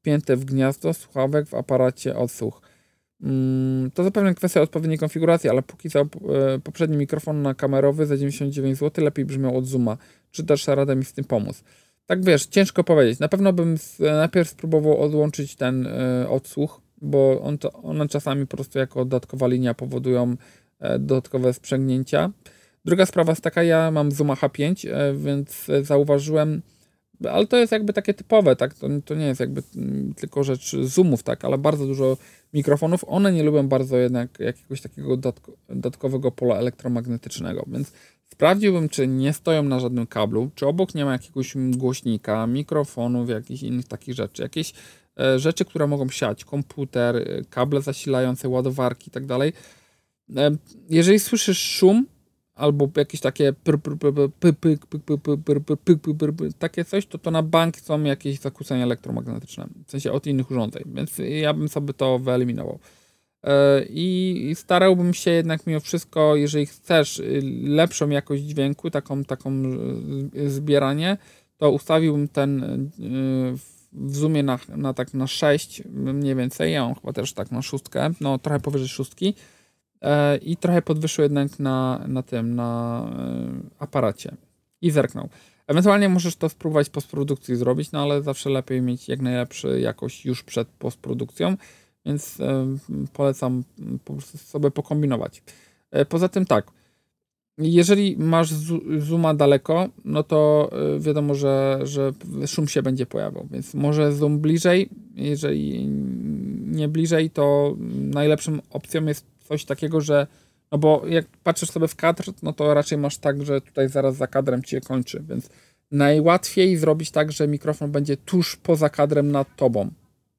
wpięte w gniazdo słuchawek w aparacie odsłuch. Mm, to zapewne kwestia odpowiedniej konfiguracji, ale póki co e, poprzedni mikrofon na kamerowy za 99 zł lepiej brzmiał od Zooma. Czy dasz radę mi z tym pomóc? Tak wiesz, ciężko powiedzieć. Na pewno bym najpierw spróbował odłączyć ten e, odsłuch, bo on one czasami po prostu jako dodatkowa linia powodują e, dodatkowe sprzęgnięcia. Druga sprawa jest taka, ja mam Zooma H5, więc zauważyłem, ale to jest jakby takie typowe, tak? To, to nie jest jakby mm, tylko rzecz zoomów, tak? Ale bardzo dużo mikrofonów, one nie lubią bardzo jednak jakiegoś takiego dodatkowego pola elektromagnetycznego, więc sprawdziłbym, czy nie stoją na żadnym kablu, czy obok nie ma jakiegoś głośnika, mikrofonów, jakichś innych takich rzeczy, jakieś e, rzeczy, które mogą siać, komputer, e, kable zasilające, ładowarki i tak dalej. Jeżeli słyszysz szum, albo jakieś takie takie coś, to to na bank są jakieś zakłócenia elektromagnetyczne, w sensie od innych urządzeń, więc ja bym sobie to wyeliminował. I starałbym się jednak mimo wszystko, jeżeli chcesz lepszą jakość dźwięku, taką, taką zbieranie, to ustawiłbym ten w zoomie na, na tak na 6 mniej więcej, ja mam chyba też tak na szóstkę, no trochę powyżej szóstki, E, i trochę podwyższył jednak na, na tym, na e, aparacie i zerknął. Ewentualnie możesz to spróbować postprodukcji zrobić, no ale zawsze lepiej mieć jak najlepszy jakość już przed postprodukcją, więc e, polecam po prostu sobie pokombinować. Poza tym tak, jeżeli masz zooma daleko, no to wiadomo, że, że szum się będzie pojawiał, więc może zoom bliżej. Jeżeli nie bliżej, to najlepszą opcją jest coś takiego, że no bo jak patrzysz sobie w kadr, no to raczej masz tak, że tutaj zaraz za kadrem ci się kończy, więc najłatwiej zrobić tak, że mikrofon będzie tuż poza kadrem nad tobą.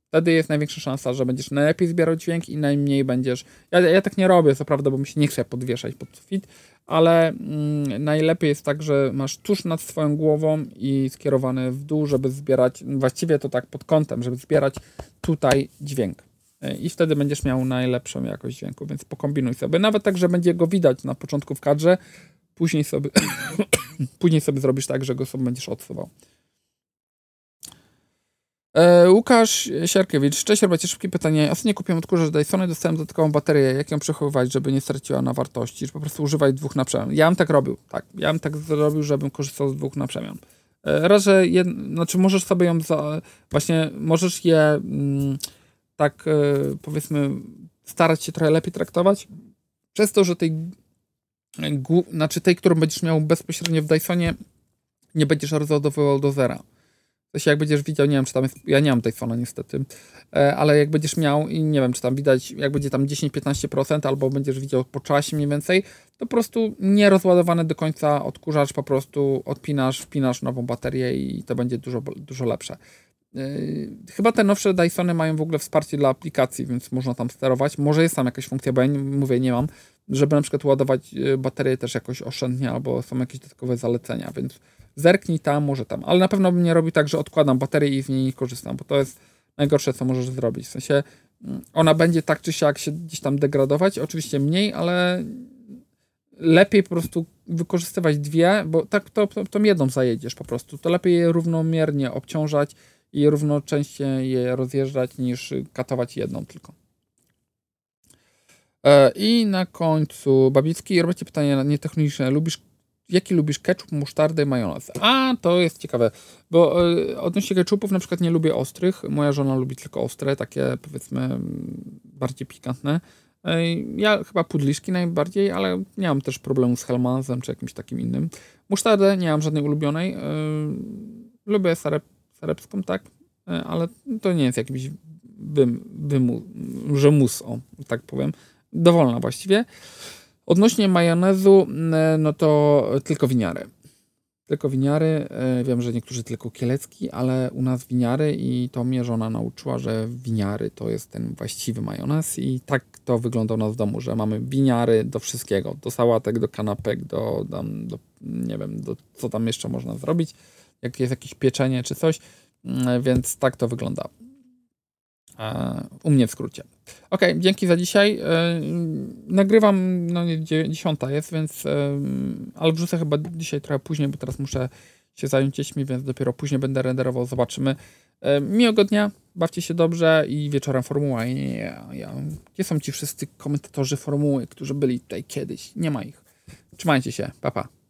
Wtedy jest największa szansa, że będziesz najlepiej zbierał dźwięk i najmniej będziesz. Ja, ja tak nie robię, co prawda, bo mi się nie chce podwieszać pod sufit, ale mm, najlepiej jest tak, że masz tuż nad swoją głową i skierowany w dół, żeby zbierać, właściwie to tak pod kątem, żeby zbierać tutaj dźwięk. I wtedy będziesz miał najlepszą jakość dźwięku, więc pokombinuj sobie. Nawet tak, że będzie go widać na początku w kadrze, później sobie, *coughs* później sobie zrobisz tak, że go sobie będziesz odsuwał. E, Łukasz Siarkiewicz, cześć, robicie szybkie pytanie. Ostatnio kupiłem odkurzacz Dysona i dostałem dodatkową baterię. Jak ją przechowywać, żeby nie straciła na wartości? Czy po prostu używać dwóch na przemian? Ja bym tak robił, tak. Ja bym tak zrobił, żebym korzystał z dwóch na przemian. E, raz, że jed... znaczy możesz sobie ją za... właśnie możesz je mm, tak e, powiedzmy starać się trochę lepiej traktować przez to, że tej znaczy tej, którą będziesz miał bezpośrednio w Dysonie nie będziesz rozładowywał do zera to się jak będziesz widział, nie wiem, czy tam jest, ja nie mam fona niestety, e, ale jak będziesz miał i nie wiem, czy tam widać, jak będzie tam 10-15% albo będziesz widział po czasie mniej więcej, to po prostu nie rozładowany do końca odkurzacz, po prostu odpinasz, wpinasz nową baterię i to będzie dużo, dużo lepsze. E, chyba te nowsze Dysony mają w ogóle wsparcie dla aplikacji, więc można tam sterować. Może jest tam jakaś funkcja, bo ja nie, mówię, nie mam, żeby na przykład ładować e, baterię też jakoś oszczędnie, albo są jakieś dodatkowe zalecenia, więc zerknij tam, może tam. Ale na pewno bym nie robił tak, że odkładam baterię i z niej nie korzystam, bo to jest najgorsze, co możesz zrobić. W sensie mm, ona będzie tak czy siak się gdzieś tam degradować, oczywiście mniej, ale lepiej po prostu wykorzystywać dwie, bo tak to, to, jedną zajedziesz po prostu. To lepiej je równomiernie obciążać i równocześnie je rozjeżdżać niż katować jedną tylko. E, I na końcu Babicki, robicie pytanie nietechniczne. Lubisz jaki lubisz ketchup, musztardę, majonez? A, to jest ciekawe, bo y, odnośnie ketchupów na przykład nie lubię ostrych. Moja żona lubi tylko ostre, takie powiedzmy bardziej pikantne. Y, ja chyba pudliszki najbardziej, ale nie mam też problemu z helmanzem czy jakimś takim innym. Musztardę nie mam żadnej ulubionej. Lubię sarep, sarepską, tak, ale to nie jest jakiś wym, wymu, mus, o, tak powiem. Dowolna właściwie. Odnośnie majonezu, e, no to tylko winiary. Tylko winiary. E, wiem, że niektórzy tylko kielecki, ale u nas winiary i to mnie żona nauczyła, że winiary to jest ten właściwy majonez i tak to wygląda u nas w domu, że mamy winiary do wszystkiego, do sałatek, do kanapek, do, do, do nie wiem, do, co tam jeszcze można zrobić, jak jest jakieś pieczenie czy coś, mm, więc tak to wygląda. E, u mnie w skrócie. Ok, dzięki za dzisiaj. E, nagrywam, no nie, dziesiąta jest, więc, e, ale wrzucę chyba dzisiaj trochę później, bo teraz muszę się zająć dziećmi, więc dopiero później będę renderował, zobaczymy. Miłego dnia, bawcie się dobrze i wieczorem formuła. Ja, ja, gdzie są ci wszyscy komentatorzy formuły, którzy byli tutaj kiedyś? Nie ma ich. Trzymajcie się, papa. Pa.